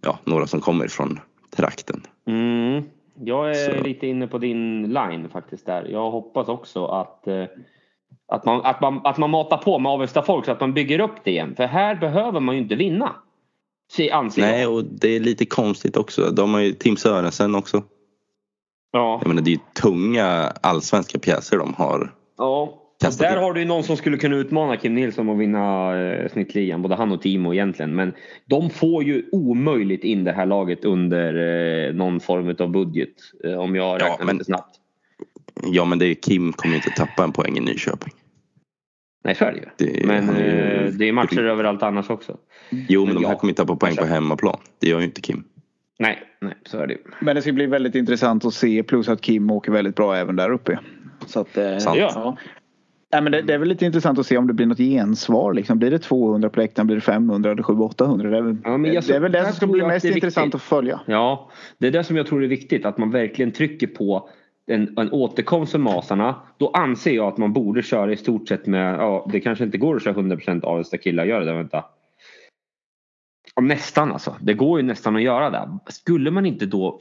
ja, några som kommer från trakten. Mm. Jag är Så. lite inne på din line faktiskt där. Jag hoppas också att, eh, att, man, att, man, att man matar på med Avesta folk så att man bygger upp det igen. För här behöver man ju inte vinna. Nej, och det är lite konstigt också. De har ju Tim Sörensen också. Ja. Jag menar det är ju tunga allsvenska pjäser de har. Ja. Där har du ju någon som skulle kunna utmana Kim Nilsson och vinna eh, snittligan. Både han och Timo egentligen. Men de får ju omöjligt in det här laget under eh, någon form av budget. Eh, om jag räknar ja, men, lite snabbt. Ja men det är, Kim kommer ju inte tappa en poäng i Nyköping. Nej så är det ju. Det, men är, det är matcher det, överallt annars också. Jo men, men de här kommer inte tappa poäng på hemmaplan. Det gör ju inte Kim. Nej, nej, så är det Men det ska bli väldigt intressant att se plus att Kim åker väldigt bra även där uppe. Så att, eh, Sant. ja. Nej, men det, det, är väl lite intressant att se om det blir något gensvar. Liksom. Blir det 200 på läktaren? Blir det 500 eller 700-800? Det är väl, ja, det, är väl det som ska bli mest intressant att följa. Ja, det är det som jag tror är viktigt. Att man verkligen trycker på en, en återkomst för Masarna. Då anser jag att man borde köra i stort sett med, ja det kanske inte går att köra 100% Avesta killar gör det, vänta. Nästan alltså. Det går ju nästan att göra det. Skulle man inte då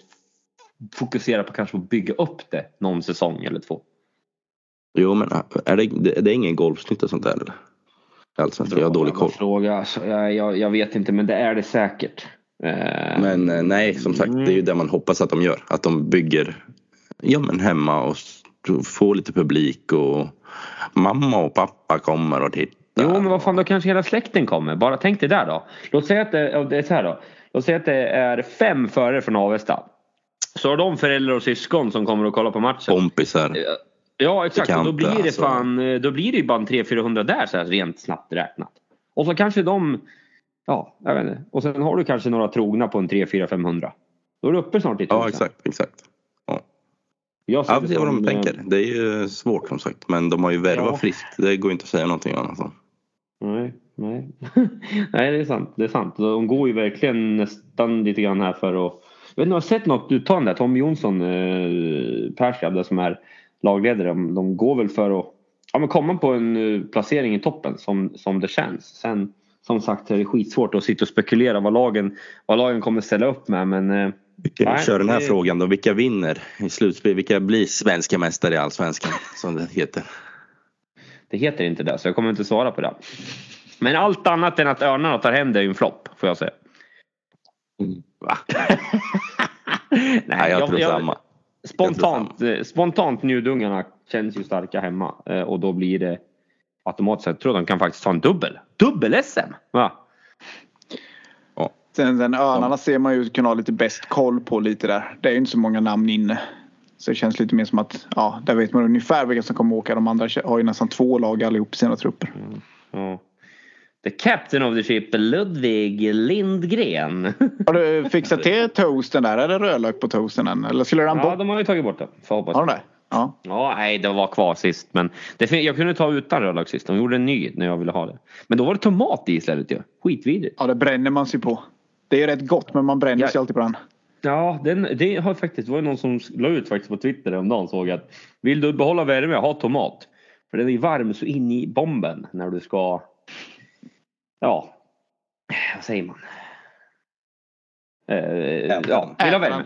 fokusera på kanske att bygga upp det någon säsong eller två? Jo men är det, det är ingen golfsnitt och sånt där eller? Allsvenskan, jag har dålig koll. Fråga. Alltså, jag, jag, jag, vet inte men det är det säkert. Eh, men eh, nej som sagt det är ju det man hoppas att de gör. Att de bygger ja, men hemma och får lite publik och mamma och pappa kommer och tittar Jo men vad fan då kanske hela släkten kommer. Bara tänk dig där då. Låt säga att det, det är så här då. Låt säga att det är fem förare från Avesta. Så har de föräldrar och syskon som kommer och kollar på matchen. Kompisar. Ja exakt och då blir det alltså. fan, då blir det ju bara en 300-400 där så här rent snabbt räknat. Och så kanske de, ja jag vet inte. Och sen har du kanske några trogna på en 3-4-500. Då är du uppe snart i tusen. Ja exakt, exakt. Ja. Jag ser ja, vad de tänker. Det är ju svårt som sagt. Men de har ju värvat ja. friskt. Det går inte att säga någonting annat om. Nej, nej. nej det är sant. Det är sant. De går ju verkligen nästan lite grann här för att... Jag vet inte, har sett något uttalande där? Tommy Jonsson, eh, Perskab, som är lagledare. De, de går väl för att ja, men komma på en uh, placering i toppen som, som det känns. Sen som sagt är det skitsvårt att sitta och spekulera vad lagen, vad lagen kommer ställa upp med. Men, uh, vi kör den här det... frågan då. Vilka vinner i slutspel? Vilka blir svenska mästare i Allsvenskan som det heter? Det heter inte det så jag kommer inte svara på det. Men allt annat än att Örnarna tar hem det är ju en flopp får jag säga. Mm, va? Nej, Nej, jag, jag tror jag, samma. Spontant, samma. spontant Njudungarna känns ju starka hemma eh, och då blir det automatiskt. Jag tror de kan faktiskt ta en dubbel. Dubbel-SM! Ja. Sen, sen Örnarna ja. ser man ju kunna ha lite bäst koll på lite där. Det är ju inte så många namn inne. Så det känns lite mer som att ja, där vet man ungefär vilka som kommer åka. De andra har ju nästan två lag allihop i sina trupper. Mm. Ja. The captain of the ship, Ludvig Lindgren. Har du fixat till toasten där? Är det rödlök på toasten än? Eller skulle den bort? Ja, de har ju tagit bort den. Har de det? Ja. ja, nej det var kvar sist. Men det, jag kunde ta utan rödlök sist. De gjorde en ny när jag ville ha det. Men då var det tomat i istället ju. Skitvidrigt. Ja, det bränner man sig på. Det är rätt gott men man bränner ja. sig alltid på den. Ja, den, det har faktiskt, det var någon som la ut faktiskt på Twitter om dagen såg att vill du behålla värme, ha tomat. För den är varm så in i bomben när du ska, ja, vad säger man? Eh, ja.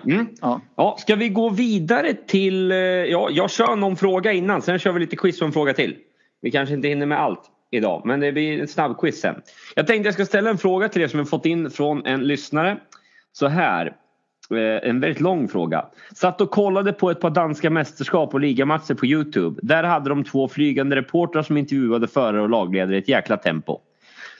Mm. Ja. ska vi gå vidare till, eh, ja, jag kör någon fråga innan, sen kör vi lite quiz och en fråga till. Vi kanske inte hinner med allt idag, men det blir ett snabbquiz sen. Jag tänkte jag ska ställa en fråga till er som vi fått in från en lyssnare. Så här. Eh, en väldigt lång fråga. Satt och kollade på ett par danska mästerskap och ligamatcher på Youtube. Där hade de två flygande reportrar som intervjuade förare och lagledare i ett jäkla tempo.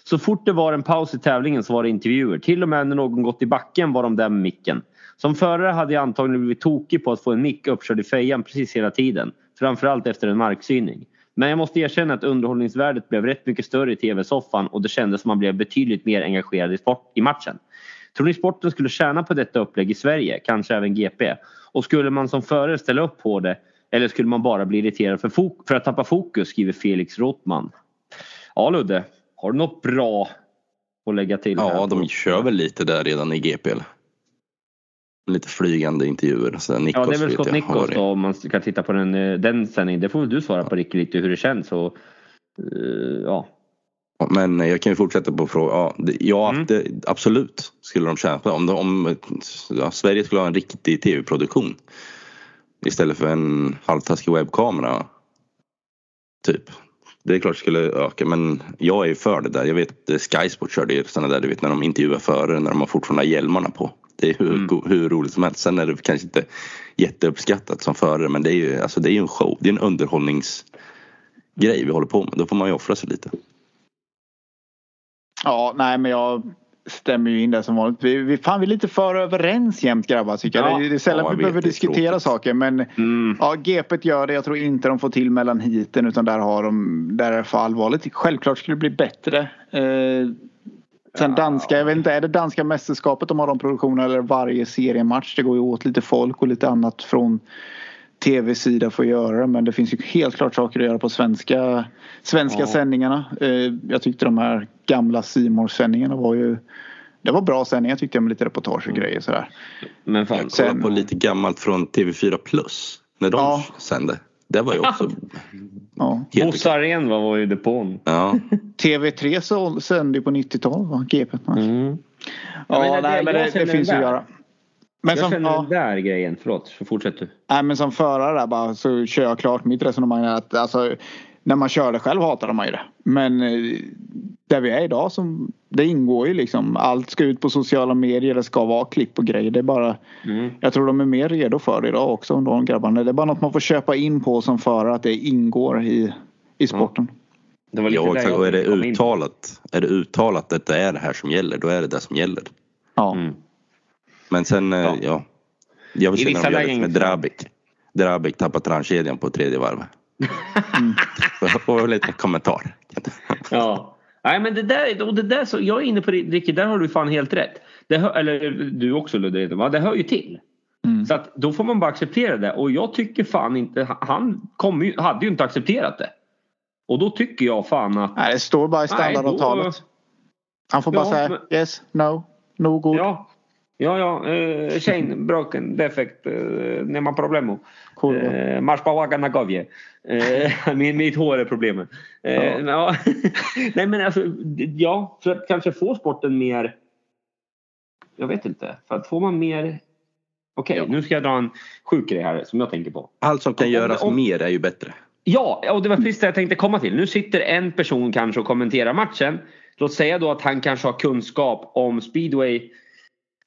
Så fort det var en paus i tävlingen så var det intervjuer. Till och med när någon gått i backen var de där med micken. Som förare hade jag antagligen blivit tokig på att få en mick uppkörd i fejan precis hela tiden. Framförallt efter en marksyning. Men jag måste erkänna att underhållningsvärdet blev rätt mycket större i tv-soffan och det kändes som man blev betydligt mer engagerad i, sport, i matchen. Tror ni sporten skulle tjäna på detta upplägg i Sverige? Kanske även GP? Och skulle man som förare ställa upp på det? Eller skulle man bara bli irriterad för, för att tappa fokus? Skriver Felix Rothman. Ja Ludde, har du något bra att lägga till? Ja, de kör väl lite där redan i GP. Lite flygande intervjuer. Så Nikos ja, det är väl Scott Nikos då, om man ska titta på den, eh, den sändningen. Det får väl du svara på Ricky lite hur det känns. Och, uh, ja. Men jag kan ju fortsätta på frågan. Ja, ja mm. det, absolut skulle de tjäna på det. Om, de, om ja, Sverige skulle ha en riktig tv-produktion istället för en halvtaskig webbkamera. Typ. Det är klart det skulle öka men jag är för det där. Jag vet Sky Sport körde ju sådana där du vet när de intervjuar förare när de har fortfarande hjälmarna på. Det är hur, mm. hur roligt som helst. Sen är det kanske inte jätteuppskattat som förare men det är ju alltså det är en show. Det är en underhållningsgrej vi håller på med. Då får man ju offra sig lite. Ja, nej men jag stämmer ju in där som vanligt. Vi, vi, fan, vi är lite för överens jämt grabbar tycker jag. det, det är sällan ja, vi behöver diskutera tråkigt. saker men mm. ja, GP gör det. Jag tror inte de får till mellan hiten utan där har de, där är det för allvarligt. Självklart skulle det bli bättre. Eh, sen danska, jag vet inte, är det danska mästerskapet de har de produktionerna eller varje seriematch? Det går ju åt lite folk och lite annat från tv-sida för att göra det men det finns ju helt klart saker att göra på svenska, svenska ja. sändningarna. Eh, jag tyckte de här gamla simor sändningarna var ju det var bra sändningar tyckte jag med lite reportage och mm. grejer sådär. Men fan, jag kollade på lite gammalt från TV4 Plus när de ja. sände. Det var ju också... ja. Bosse Arén var ju depån. Ja. TV3 så sände ju på 90-talet va? GP. Mm. Ja, ja nej, men det, det finns ju att göra. Men jag som, känner ja. den där grejen, förlåt, så fortsätt du. Nej men som förare bara så kör jag klart mitt resonemang att alltså, när man kör det själv hatar man ju det. Men eh, där vi är idag som det ingår ju liksom allt ska ut på sociala medier, det ska vara klipp och grejer. Det är bara mm. Jag tror de är mer redo för det idag också de grabbarna. Det är bara något man får köpa in på som förare att det ingår i, i sporten. Mm. Det var lite ja, exakt. Och är det uttalat, är det uttalat att det är det här som gäller, då är det det som gäller. Ja. Mm. Men sen, eh, ja. ja jag vill se när de gör det med Drabik. Drabik tappar trandkedjan på tredje varvet. Mm. Och en liten kommentar. ja. Nej men det där, och det där så, jag är inne på det Ricky, där har du fan helt rätt. Det hör, eller du också Ludde, det hör ju till. Mm. Så att då får man bara acceptera det och jag tycker fan inte, han kom ju, hade ju inte accepterat det. Och då tycker jag fan att... Nej det står bara i standardavtalet. Han får bara ja, säga men, yes, no, no good. Ja, Ja, ja, eh, Shane, broken, defect, eh, nie ma problemu. Eh, masz pałaga na głowie. Eh, mitt, hår är problemet. Eh, ja. Nej men alltså, ja, för att kanske få sporten mer... Jag vet inte. För att får man mer... Okej, okay, nu ska jag dra en sjuk grej här som jag tänker på. Allt som kan om, göras om, mer är ju bättre. Ja, och det var precis det jag tänkte komma till. Nu sitter en person kanske och kommenterar matchen. Låt säga då att han kanske har kunskap om speedway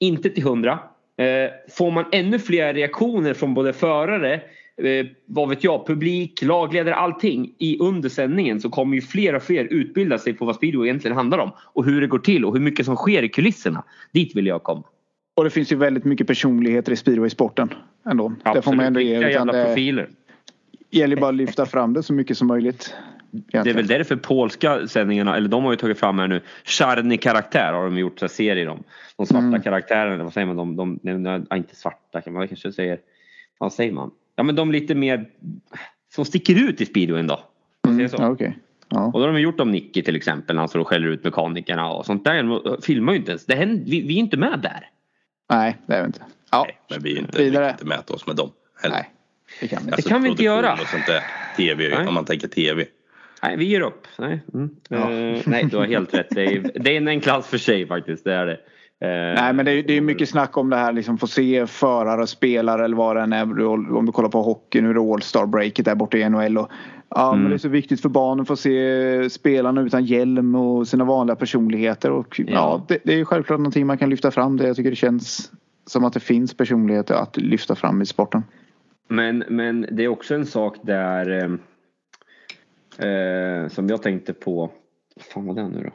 inte till hundra. Eh, får man ännu fler reaktioner från både förare, eh, vad vet jag, publik, lagledare, allting i under sändningen så kommer ju fler och fler utbilda sig på vad speedway egentligen handlar om och hur det går till och hur mycket som sker i kulisserna. Dit vill jag komma. Och det finns ju väldigt mycket personligheter i speedwaysporten ändå. Absolut. Det får man ändå ge. Jävla profiler. Det gäller bara att lyfta fram det så mycket som möjligt. Egentligen. Det är väl därför polska sändningarna, eller de har ju tagit fram här nu, Charny karaktär har de gjort så serier om. De svarta mm. karaktärerna, vad säger man? De, de, de, de, inte svarta, kan man kanske säger, vad säger man? Ja men de lite mer, som sticker ut i speedwayen då. Mm. Så. Okay. Ja. Och då har de gjort om Nicky till exempel, när han står och skäller ut mekanikerna och sånt där filmar ju inte ens. Det händer, vi, vi är inte med där. Nej, det är vi inte. Ja. Nej, men vi är inte, vi kan inte mäta oss med dem heller. Nej, det kan vi, alltså, det kan vi inte göra. Och sånt där, TV, Nej. om man tänker TV. Nej, vi ger upp. Nej, mm. ja. uh, nej du har helt rätt. Det är, det är en klass för sig faktiskt. Det är det. Uh, nej men det är, det är mycket snack om det här liksom få se förare, spelare eller vad det än är. Om du kollar på hockey nu är det All-Star breaket där borta i NHL. Och, ja mm. men det är så viktigt för barnen att få se spelarna utan hjälm och sina vanliga personligheter. Och, ja. ja det, det, är självklart någonting man kan lyfta fram. Det, jag tycker det känns som att det finns personligheter att lyfta fram i sporten. Men, men det är också en sak där eh, Eh, som jag tänkte på. Vad fan var det nu då?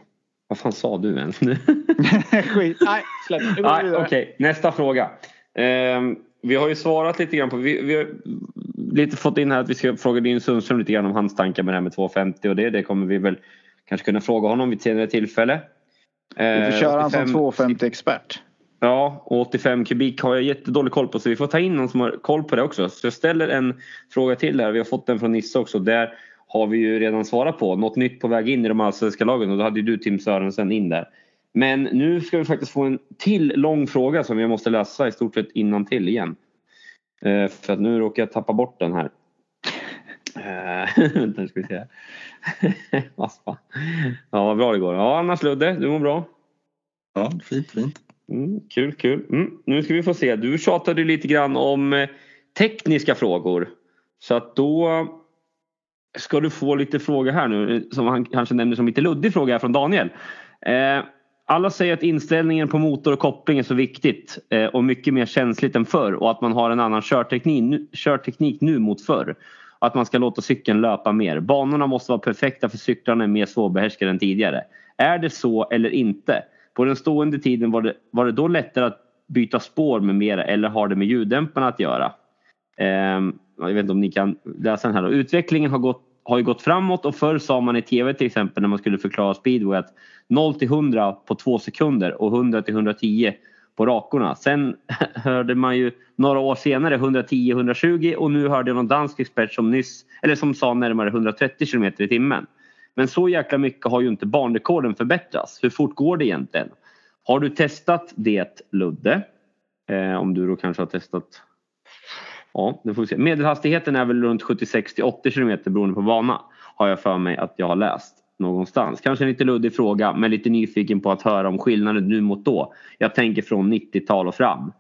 Vad fan sa du ens nu? Skit. Nej, släpp. Okej, okay. nästa fråga. Eh, vi har ju svarat lite grann på. Vi, vi, lite fått in här att vi ska fråga din Sundström lite grann om hans tankar med det här med 250 och det. Det kommer vi väl kanske kunna fråga honom vid ett senare tillfälle. Vi får köra han som 250-expert. Ja, och 85 kubik har jag jättedålig koll på så vi får ta in någon som har koll på det också. Så jag ställer en fråga till här. Vi har fått den från Nisse också. Där har vi ju redan svarat på. Något nytt på väg in i de allsvenska lagen och då hade ju du Tim Sörensen in där. Men nu ska vi faktiskt få en till lång fråga som jag måste läsa i stort sett innan till igen. Eh, för att nu råkar jag tappa bort den här. Eh, vänta nu ska vi se. ja vad bra det går. Ja annars Ludde, du mår bra? Ja fint fint. Mm, kul kul. Mm, nu ska vi få se. Du tjatade lite grann om eh, tekniska frågor. Så att då ska du få lite frågor här nu som han kanske nämner som lite luddig fråga från Daniel. Eh, alla säger att inställningen på motor och koppling är så viktigt eh, och mycket mer känsligt än förr och att man har en annan körteknik, körteknik nu mot förr. Att man ska låta cykeln löpa mer. Banorna måste vara perfekta för cyklarna är mer svårbehärskade än tidigare. Är det så eller inte? På den stående tiden var det, var det då lättare att byta spår med mera eller har det med ljuddämparna att göra? Eh, jag vet inte om ni kan läsa den här. Då. Utvecklingen har gått har ju gått framåt och förr sa man i tv till exempel när man skulle förklara speedway att 0 till 100 på två sekunder och 100 till 110 på rakorna. Sen hörde man ju några år senare 110-120 och nu hörde jag någon dansk expert som nyss, eller som sa närmare 130 km i timmen. Men så jäkla mycket har ju inte banrekorden förbättrats. Hur fort går det egentligen? Har du testat det Ludde? Eh, om du då kanske har testat Ja, det får vi se. Medelhastigheten är väl runt 76 till 80 km beroende på bana. Har jag för mig att jag har läst någonstans. Kanske en lite luddig fråga men lite nyfiken på att höra om skillnaden nu mot då. Jag tänker från 90-tal och fram.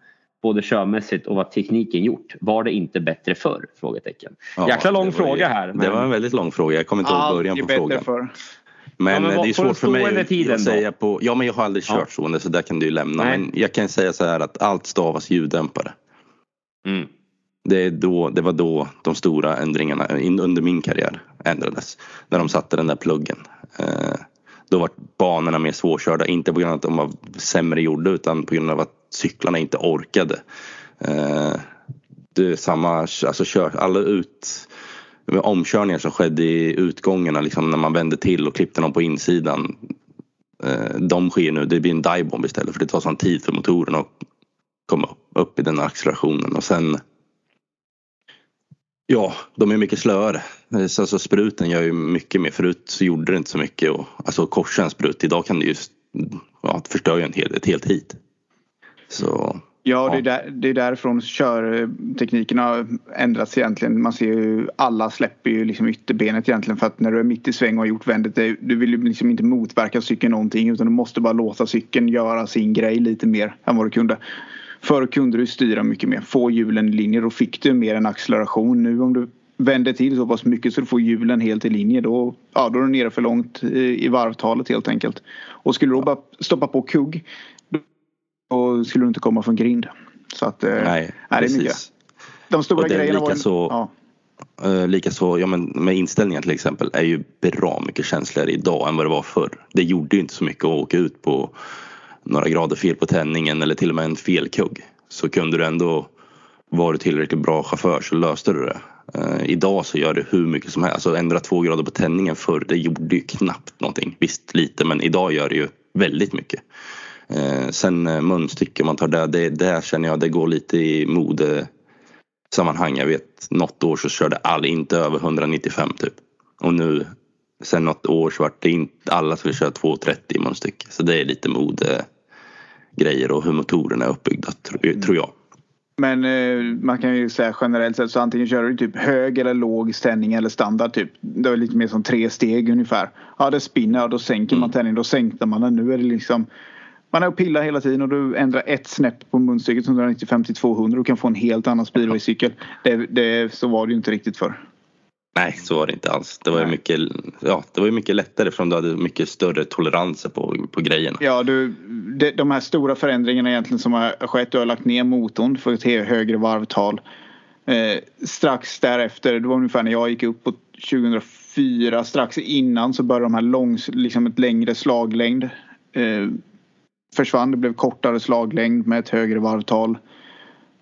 Både körmässigt och vad tekniken gjort. Var det inte bättre förr? Frågetecken. Ja, Jäkla lång fråga här. Men... Det var en väldigt lång fråga. Jag kommer inte ihåg början på frågan. För. Men, ja, men det är svårt för mig att säga på... Ja men jag har aldrig kört ja. stående så där kan du ju lämna. Nej. Men jag kan säga så här att allt stavas ljuddämpare. Mm. Det, då, det var då de stora ändringarna under min karriär ändrades. När de satte den där pluggen. Eh, då var banorna mer svårkörda, inte på grund av att de var sämre gjorda utan på grund av att cyklarna inte orkade. Eh, det är samma, alltså kör, alla ut omkörningar som skedde i utgångarna liksom när man vände till och klippte någon på insidan. Eh, de sker nu, det blir en divebomb istället för det tar sån tid för motorerna att komma upp i den accelerationen och sen Ja, de är mycket slöare. Alltså, spruten gör ju mycket mer. Förut så gjorde det inte så mycket. Och, alltså korsa en sprut. Idag kan det ju ja, förstöra en hel, ett helt hit. Så, ja, det är, där, det är därifrån körtekniken har ändrats egentligen. Man ser ju alla släpper ju liksom ytterbenet egentligen för att när du är mitt i sväng och har gjort vändet. Du vill ju liksom inte motverka cykeln någonting utan du måste bara låta cykeln göra sin grej lite mer än vad du kunde. Förr kunde du styra mycket mer, få hjulen i linje. Då fick du mer en acceleration. Nu om du vänder till så pass mycket så du får hjulen helt i linje då, ja, då är du nere för långt i varvtalet helt enkelt. Och skulle du bara stoppa på kugg då skulle du inte komma från grind. Så att, eh, Nej, nej precis. Det är mycket. De stora grejerna var... Så, ja. Uh, Likaså ja, men med inställningar till exempel är ju bra mycket känsligare idag än vad det var förr. Det gjorde ju inte så mycket att åka ut på några grader fel på tändningen eller till och med en felkugg så kunde du ändå var du tillräckligt bra chaufför så löste du det. Eh, idag så gör det hur mycket som helst. Alltså ändra två grader på tändningen förr det gjorde ju knappt någonting. Visst lite men idag gör det ju väldigt mycket. Eh, sen eh, munstycke om man tar det, det, där känner jag det går lite i modesammanhang. Jag vet något år så körde all inte över 195 typ. Och nu sen något år så vart det inte alla skulle köra 230 i munstycke. Så det är lite mode grejer och hur motorerna är uppbyggda tror jag. Men eh, man kan ju säga generellt sett så antingen kör du typ hög eller låg ställning eller standard typ. Det är lite mer som tre steg ungefär. Ja det spinner och då sänker mm. man tändningen. Då sänkte man den. Nu är det liksom man är och pillar hela tiden och du ändrar ett snäpp på munstycket 195 till 200 och kan få en helt annan speedwaycykel. Det, det, så var det ju inte riktigt för. Nej, så var det inte alls. Det var, ju mycket, ja, det var mycket lättare för du hade mycket större toleranser på, på grejerna. Ja, du, de, de här stora förändringarna egentligen som har skett. Du har lagt ner motorn för ett högre varvtal. Eh, strax därefter, det var ungefär när jag gick upp på 2004. Strax innan så började de här långs, liksom ett längre slaglängd eh, försvann. Det blev kortare slaglängd med ett högre varvtal.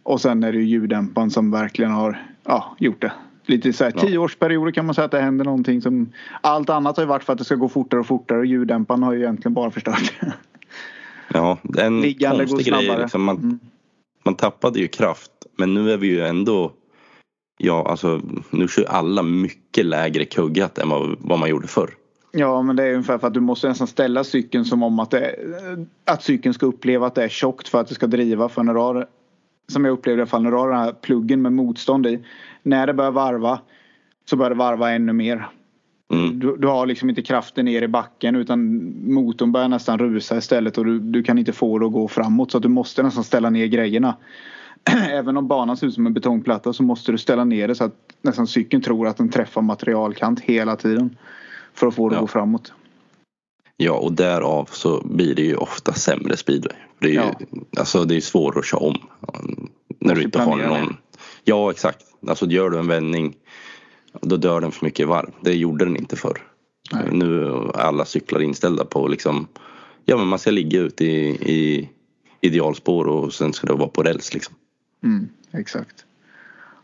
Och sen är det ljuddämparen som verkligen har ja, gjort det. Lite så här ja. tioårsperioder kan man säga att det händer någonting som allt annat har ju varit för att det ska gå fortare och fortare och ljuddämparen har ju egentligen bara förstört. Ja, en Liggande konstig grej. Liksom man, mm. man tappade ju kraft men nu är vi ju ändå Ja, alltså nu kör alla mycket lägre kuggat än vad, vad man gjorde förr. Ja, men det är ungefär för att du måste nästan ställa cykeln som om att, det, att cykeln ska uppleva att det är tjockt för att det ska driva. För när du har, som jag upplevde i alla fall, när du har den här pluggen med motstånd i. När det börjar varva så börjar det varva ännu mer. Mm. Du, du, har liksom inte kraften ner i backen utan motorn börjar nästan rusa istället och du, du kan inte få det att gå framåt så att du måste nästan ställa ner grejerna. Även om banan ser ut som en betongplatta så måste du ställa ner det så att nästan cykeln tror att den träffar materialkant hela tiden. För att få det att gå framåt. Ja och därav så blir det ju ofta sämre speedway. Det är ju ja. alltså, det är svårt att köra om. När du inte har någon. Ja exakt. Alltså gör du en vändning då dör den för mycket varv. Det gjorde den inte förr. Nej. Nu är alla cyklar inställda på liksom Ja men man ska ligga ute i, i idealspår och sen ska det vara på räls liksom. Mm, exakt.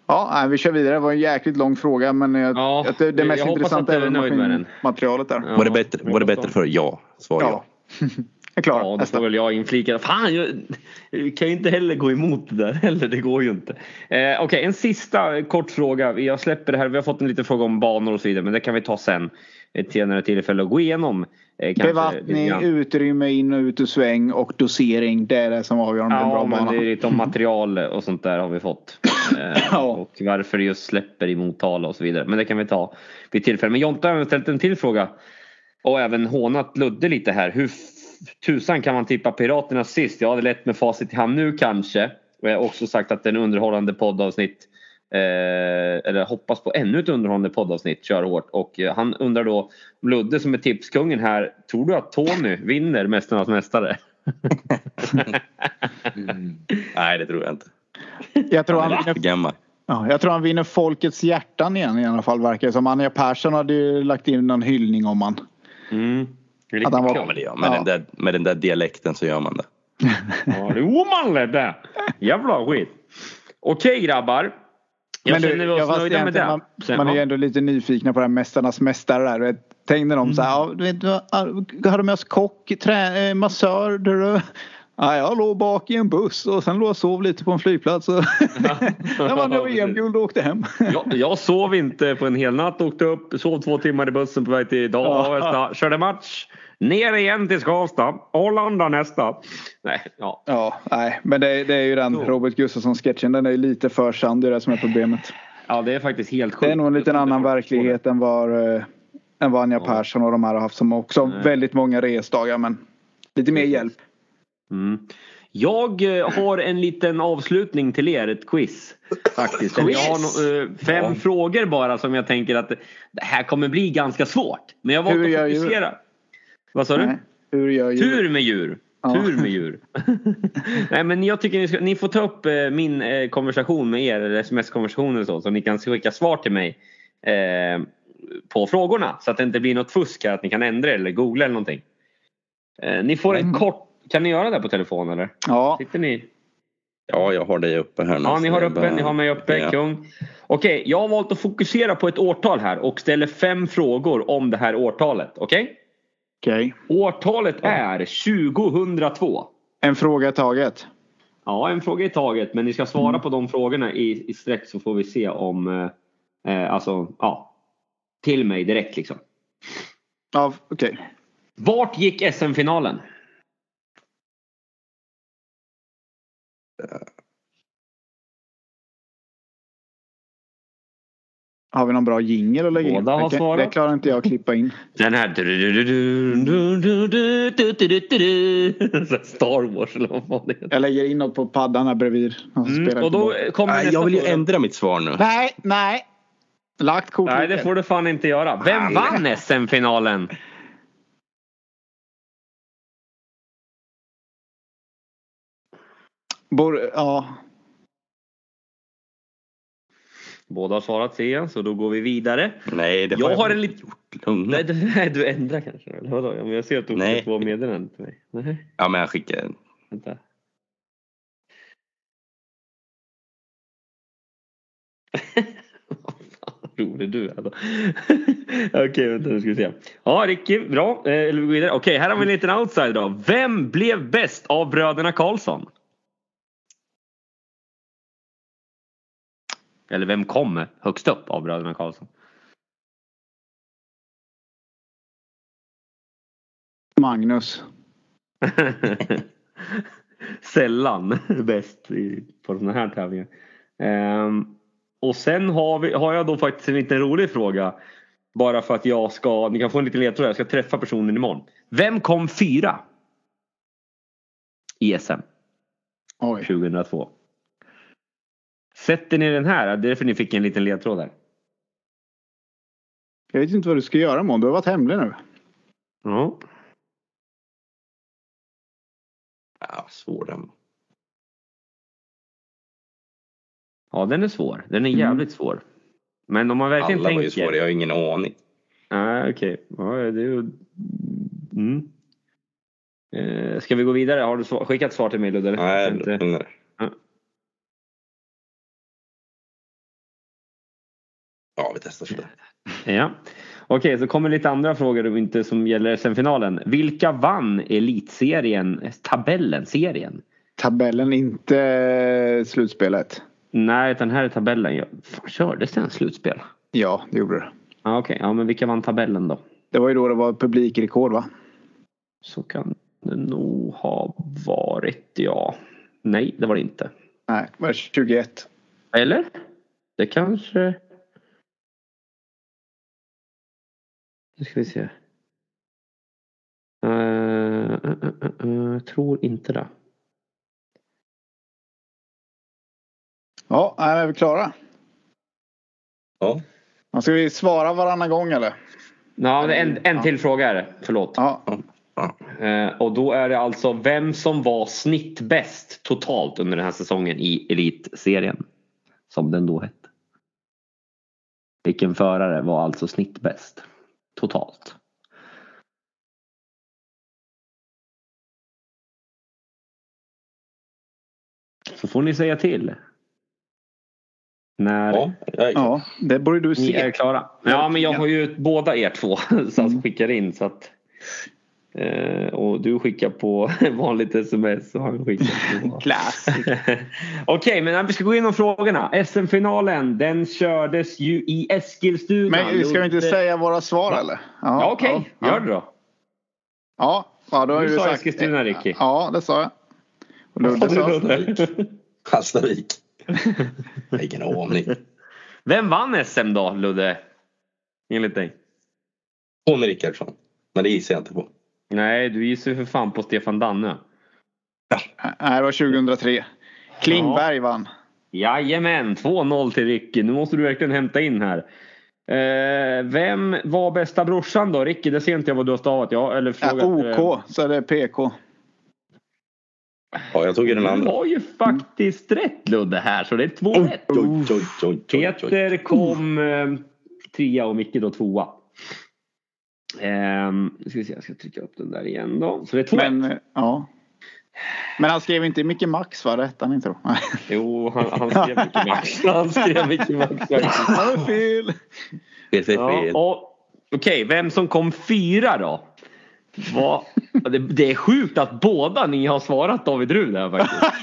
Ja, vi kör vidare. Det var en jäkligt lång fråga men jag, ja, det, det mest intressanta är väl materialet där. Ja, var, det bättre, var det bättre för Ja, svar ja. ja. är klar. Ja, då får väl jag inflika. Fan, jag, jag kan ju inte heller gå emot det där heller. Det går ju inte. Eh, Okej, okay, en sista kort fråga. Jag släpper det här. Vi har fått en liten fråga om banor och så vidare, men det kan vi ta sen. Ett senare tillfälle att gå igenom. Eh, Bevattning, utrymme in och ut ur sväng och dosering. Det är det som avgör om ja, det är en bra men bana. Det är lite om material och sånt där har vi fått. Eh, ja. Och varför det just släpper i Motala och så vidare. Men det kan vi ta vid tillfälle. Men Jonte har ställt en till fråga. Och även hånat Ludde lite här. Hur tusan kan man tippa Piraterna sist? Jag hade lätt med facit i hand nu kanske. Och jag har också sagt att det är en underhållande poddavsnitt. Eh, eller hoppas på ännu ett underhållande poddavsnitt, kör hårt. Och eh, han undrar då, Ludde som är tipskungen här, tror du att Tony vinner Mästarnas Mästare? mm. Nej det tror jag inte. Jag tror han, han vinner, ja, jag tror han vinner folkets hjärtan igen i alla fall verkar det som. Anja Persson hade ju lagt in någon hyllning om han. Mm. Att han var, ja, det gör, med, ja. den där, med den där dialekten så gör man det. ja, det är omanligt det. Jävla skit. Okej grabbar. Jag men känner vi oss nöjda med det. Man, man är ju ändå lite nyfikna på det här Mästarnas Mästare där. Tänkte de så här, ja, du vet, har de med oss kock, trä, eh, massör, du, Ja, jag låg bak i en buss och sen låg och sov lite på en flygplats. Jag vann jag VM-guld och åkte hem. jag, jag sov inte på en hel natt. Åkte upp, sov två timmar i bussen på väg till Avesta. Körde match. Ner igen till Skavsta. Arlanda nästa. Nej, ja. ja nej, men det, det är ju den Robert Gustafsson-sketchen. Den är ju lite för sann. Det är det som är problemet. Ja, det är faktiskt helt sjukt. Det är nog en liten annan verklighet än vad, äh, än vad Anja ja. Persson och de här har haft som också nej. väldigt många resdagar. Men lite mer hjälp. Mm. Jag eh, har en liten avslutning till er, ett quiz. Faktiskt. quiz? Jag har no fem ja. frågor bara som jag tänker att det här kommer bli ganska svårt. Men jag valt att fokusera. Djur? Vad sa du? Hur gör djur? Tur med djur. Ja. Tur med djur. Nej men jag tycker ni, ska, ni får ta upp eh, min eh, konversation med er, eller sms-konversation eller så, så ni kan skicka svar till mig eh, på frågorna. Så att det inte blir något fusk här, att ni kan ändra eller googla eller någonting. Eh, ni får en mm. kort kan ni göra det på telefon eller? Ja. Sitter ni? Ja, jag har dig uppe här nu. Ja, ni har uppe, bara... ni har mig uppe, ja. kung. Okej, jag har valt att fokusera på ett årtal här och ställer fem frågor om det här årtalet. Okej? Okay? Okej. Okay. Årtalet ja. är 2002. En fråga i taget? Ja, en fråga i taget. Men ni ska svara mm. på de frågorna i, i sträck så får vi se om... Eh, eh alltså, ja. Till mig direkt liksom. Ja, okej. Okay. Vart gick SM-finalen? Har vi någon bra jingel att lägga in? Båda har det, svarat. det klarar inte jag att klippa in. Den här... Star Wars eller vad fan det heter. Jag lägger in något på paddan här bredvid. Mm, och då kommer nej, jag vill ju ändra mitt svar nu. Nej, nej. Lagt kort. Nej, det får du fan inte göra. Vem vann SM-finalen? Bor, ja. Båda har svarat C, så då går vi vidare. Nej, det har jag, jag har en lite... gjort. Lugna. Nej, nej, du ändrar kanske? Eller vadå? Ja, men jag ser att du skickar två meddelanden till mig. Nej. Ja, men jag skickar en. Vänta. rolig du är. Okej, okay, vänta nu ska vi se. Ja, Ricky, bra. Eh, Okej, okay, här har vi en liten outsider då. Vem blev bäst av bröderna Karlsson? Eller vem kom högst upp av bröderna Karlsson? Magnus. Sällan bäst på sådana här tävlingar. Um, och sen har, vi, har jag då faktiskt en liten rolig fråga. Bara för att jag ska, ni kan få en liten ledtråd, jag ska träffa personen imorgon. Vem kom fyra? I SM. Oj. 2002. Sätter ni den här? Det är därför ni fick en liten ledtråd där. Jag vet inte vad du ska göra imorgon. Du har varit hemlig nu. Ja. Ja, svår den. Ja, den är svår. Den är mm. jävligt mm. svår. Men om man verkligen Alla tänker... var ju svåra, jag har ingen aning. Nej, ah, okej. Okay. Ja, det är mm. eh, Ska vi gå vidare? Har du skickat svar till mig Ludde? Nej, inte... vi testar sådär. Ja. Okej, så kommer lite andra frågor inte som gäller SM-finalen. Vilka vann elitserien, tabellen, serien? Tabellen, inte slutspelet. Nej, utan här är tabellen. Fan, kördes det en slutspel? Ja, det gjorde det. Ah, Okej, okay. ja, men vilka vann tabellen då? Det var ju då det var publikrekord va? Så kan det nog ha varit ja. Nej, det var det inte. Nej, det var 21. Eller? Det kanske... Nu ska vi se. Uh, uh, uh, jag tror inte det. Ja, är vi klara? Ja. Ska vi svara varannan gång eller? Ja, en, en till fråga är det. Förlåt. Ja. Eh, och då är det alltså vem som var snittbäst totalt under den här säsongen i Elitserien. Som den då hette. Vilken förare var alltså snittbäst totalt? Så får ni säga till. När... Ja, ja, det borde du se. Ni är klara. Ja, men jag har ju båda er två som mm. skickar in. Så att, eh, och du skickar på vanligt sms och han skickar på... Klass. Okej, okay, men vi ska gå igenom frågorna. SM-finalen den kördes ju i Eskilstuna. Men ska vi inte säga våra svar eller? Ja, ja okej. Okay. Ja, Gör det då. Ja, ja då har du, du sa sagt... Eskilstuna Ricky. Ja, det sa jag. Och Ludde sa... Hallstavik. Ingen aning. Vem vann SM då Ludde? Enligt dig? Conny Rickardsson. Men det gissar jag inte på. Nej, du gissar för fan på Stefan Danne. Ja. Nej, det var 2003. Klingberg ja. vann. Jajamän, 2-0 till Ricky. Nu måste du verkligen hämta in här. Eh, vem var bästa brorsan då? Ricky, det ser inte jag vad du har stavat. Ja, eller frågat, ja, OK, så är det PK. Ja, jag tog ju den andra. Du har ju faktiskt rätt Ludde här så det är två oh, rätt. Oj, oj, oj, Peter kom eh, trea och Micke då tvåa. Eh, ska vi se, jag ska trycka upp den där igen då. Så det är två Men. Ja. Men han skrev inte Micke Max va? Rätt han inte då? jo, han, han skrev Micke Max. Han skrev Micke Max. Han är fel. Fel, fel, fel. Ja, Okej, okay, vem som kom fyra då? Vad? Det, det, är sjukt att båda ni har svarat David Rud här faktiskt.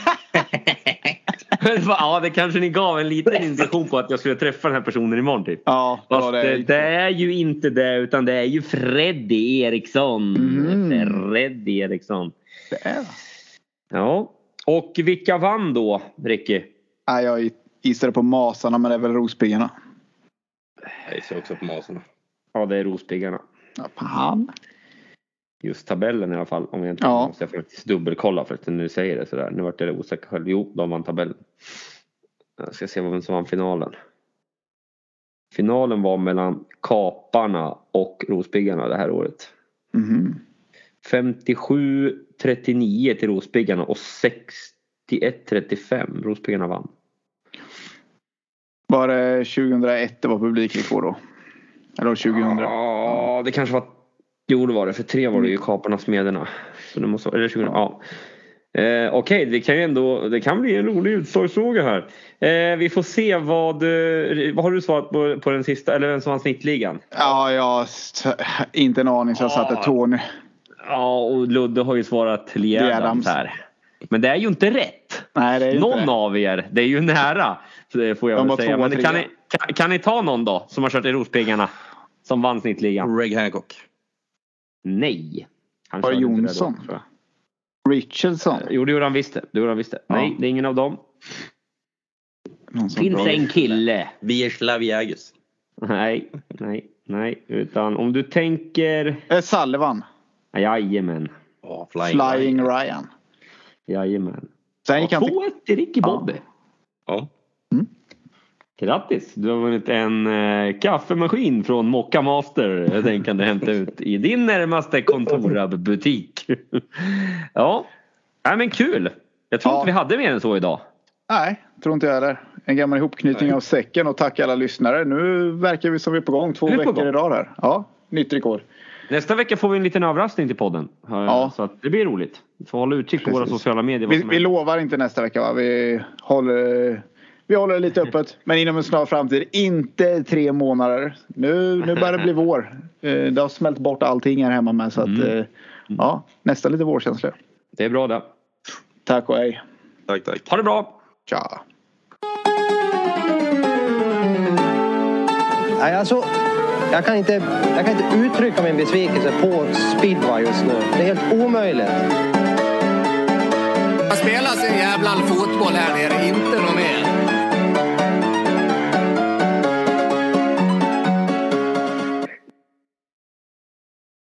ja, det kanske ni gav en liten indikation på att jag skulle träffa den här personen imorgon typ. Ja, Fast det, det, är ju inte det utan det är ju Freddy Eriksson. Mm. Freddy Eriksson. Det är Ja. Och vilka vann då, Ricky? Ja, jag gissade på Masarna men det är väl Rospiggarna. Jag gissar också på Masarna. Ja, det är Rospiggarna. Ja, fan just tabellen i alla fall. Om jag inte ja. måste jag faktiskt dubbelkolla för att nu säger det sådär. Nu vart jag osäker själv. Jo, de vann tabellen. Jag ska se vem som vann finalen. Finalen var mellan Kaparna och Rospiggarna det här året. Mm. 57-39 till Rospiggarna och 61-35. Rospiggarna vann. Var det 2001 det var publikrekord då? Eller 2000? Ja, det kanske var Jo det var det, för tre var det ju mm. Kaparna Smederna. Så det måste, eller 20, ja. Eh, Okej, okay, det kan ju ändå det kan bli en rolig utslagsfråga här. Eh, vi får se vad, eh, vad har du svarat på, på den sista eller vem som vann snittligan? Ja, jag inte en aning så jag satte Tony. Ja, och Ludde har ju svarat till Adams här. Men det är ju inte rätt. Nej, det är någon inte av er, det är ju nära. Får jag väl säga. Men kan ni, kan, kan, ni ta någon då som har kört i Rospiggarna? Som vann snittligan? Reg Hancock. Nej. Han Var det Jonsson? Då, Richardson? Jo det gjorde han visst det. Gjorde han visst det. Ja. Nej det är ingen av dem. Finns en kille. Vierslav Jägers. Nej, nej, nej. Utan om du tänker... Eh, Sullivan. Jajamän. Oh, flying, flying Ryan. Ryan. Jajamän. Sen gick han till... 2-1 till Ricky Bobby. Ja. Mm. Grattis! Du har vunnit en eh, kaffemaskin från Mocca Master. Jag tänker att hämta ut i din närmaste Kontorab-butik. ja, Nej, men kul! Jag tror ja. inte vi hade mer än så idag. Nej, tror inte jag heller. En gammal ihopknytning Nej. av säcken och tack alla lyssnare. Nu verkar vi som vi är på gång. Två veckor gång. i rad här. Ja, nytt rekord. Nästa vecka får vi en liten överraskning till podden. Ja. Så det blir roligt. Vi får hålla utkik på våra sociala medier. Vi, vi lovar inte nästa vecka va? Vi håller, vi håller det lite öppet. Men inom en snar framtid. Inte tre månader. Nu, nu börjar det bli vår. Eh, det har smält bort allting här hemma med. Så att, mm. Eh, ja, nästan lite vårkänsla. Det är bra det. Tack och hej. Tack, tack. Ha det bra. Tja. Nej, alltså, jag, kan inte, jag kan inte uttrycka min besvikelse på speedway just nu. Det är helt omöjligt. Man spelar sin jävla fotboll här nere, inte något mer.